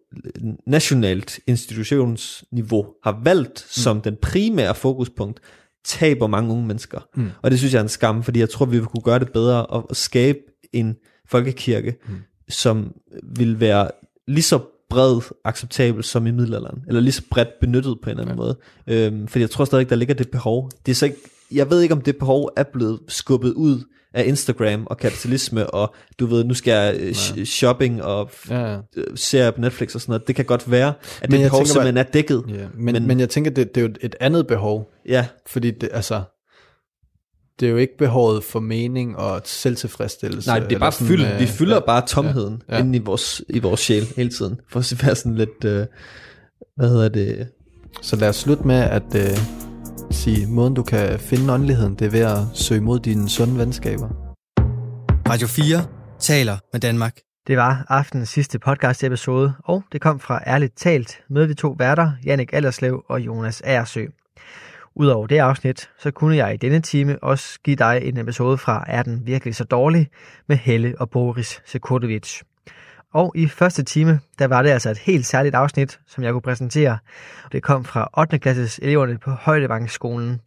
Speaker 8: nationalt institutionsniveau har valgt mm. som den primære fokuspunkt, taber mange unge mennesker. Mm. Og det synes jeg er en skam, fordi jeg tror, vi kunne gøre det bedre og, og skabe en folkekirke, mm. som vil være lige så bred acceptabel som i middelalderen, eller lige så bredt benyttet på en eller anden ja. måde. Øhm, fordi jeg tror stadig, der ligger det behov. Det er så ikke, jeg ved ikke, om det behov er blevet skubbet ud af Instagram og kapitalisme, og du ved, nu skal jeg øh, sh- shopping og
Speaker 7: Ja, ja.
Speaker 8: øh, serier på Netflix og sådan noget. Det kan godt være, at
Speaker 7: Men
Speaker 8: det behov
Speaker 7: tænker
Speaker 8: simpelthen er dækket.
Speaker 7: Ja, men, men, men jeg tænker, det, det er jo et andet behov,
Speaker 8: Ja,
Speaker 7: fordi det, altså, det er jo ikke behovet for mening og selvtilfredsstillelse.
Speaker 8: nej, det er bare
Speaker 7: sådan,
Speaker 8: fyldt.
Speaker 7: øh,
Speaker 8: Vi fylder
Speaker 7: ja,
Speaker 8: bare tomheden
Speaker 7: ja,
Speaker 8: ja. inde i vores, i vores sjæl hele tiden, for at være sådan lidt, øh, hvad hedder det,
Speaker 7: Så lad os slutte med at øh, sige, måden du kan finde åndeligheden, det er ved at søge mod dine sunde venskaber.
Speaker 1: Radio 4 taler med Danmark.
Speaker 2: Det var aftenens sidste podcast episode, og det kom fra Ærligt Talt med de to værter, Jannik Allerslev og Jonas Aersø. Udover det afsnit, så kunne jeg i denne time også give dig en episode fra Er den virkelig så dårlig? med Helle og Boris Sekurtovic. Og i første time, der var det altså et helt særligt afsnit, som jeg kunne præsentere. Det kom fra 8. klasses eleverne på Højdevangsskolen,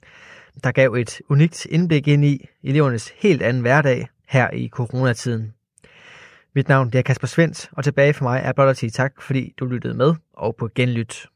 Speaker 2: der gav et unikt indblik ind i elevernes helt anden hverdag her i coronatiden. Mit navn er Kasper Svendt, og tilbage for mig er blot at sige tak, fordi du lyttede med og på genlyt.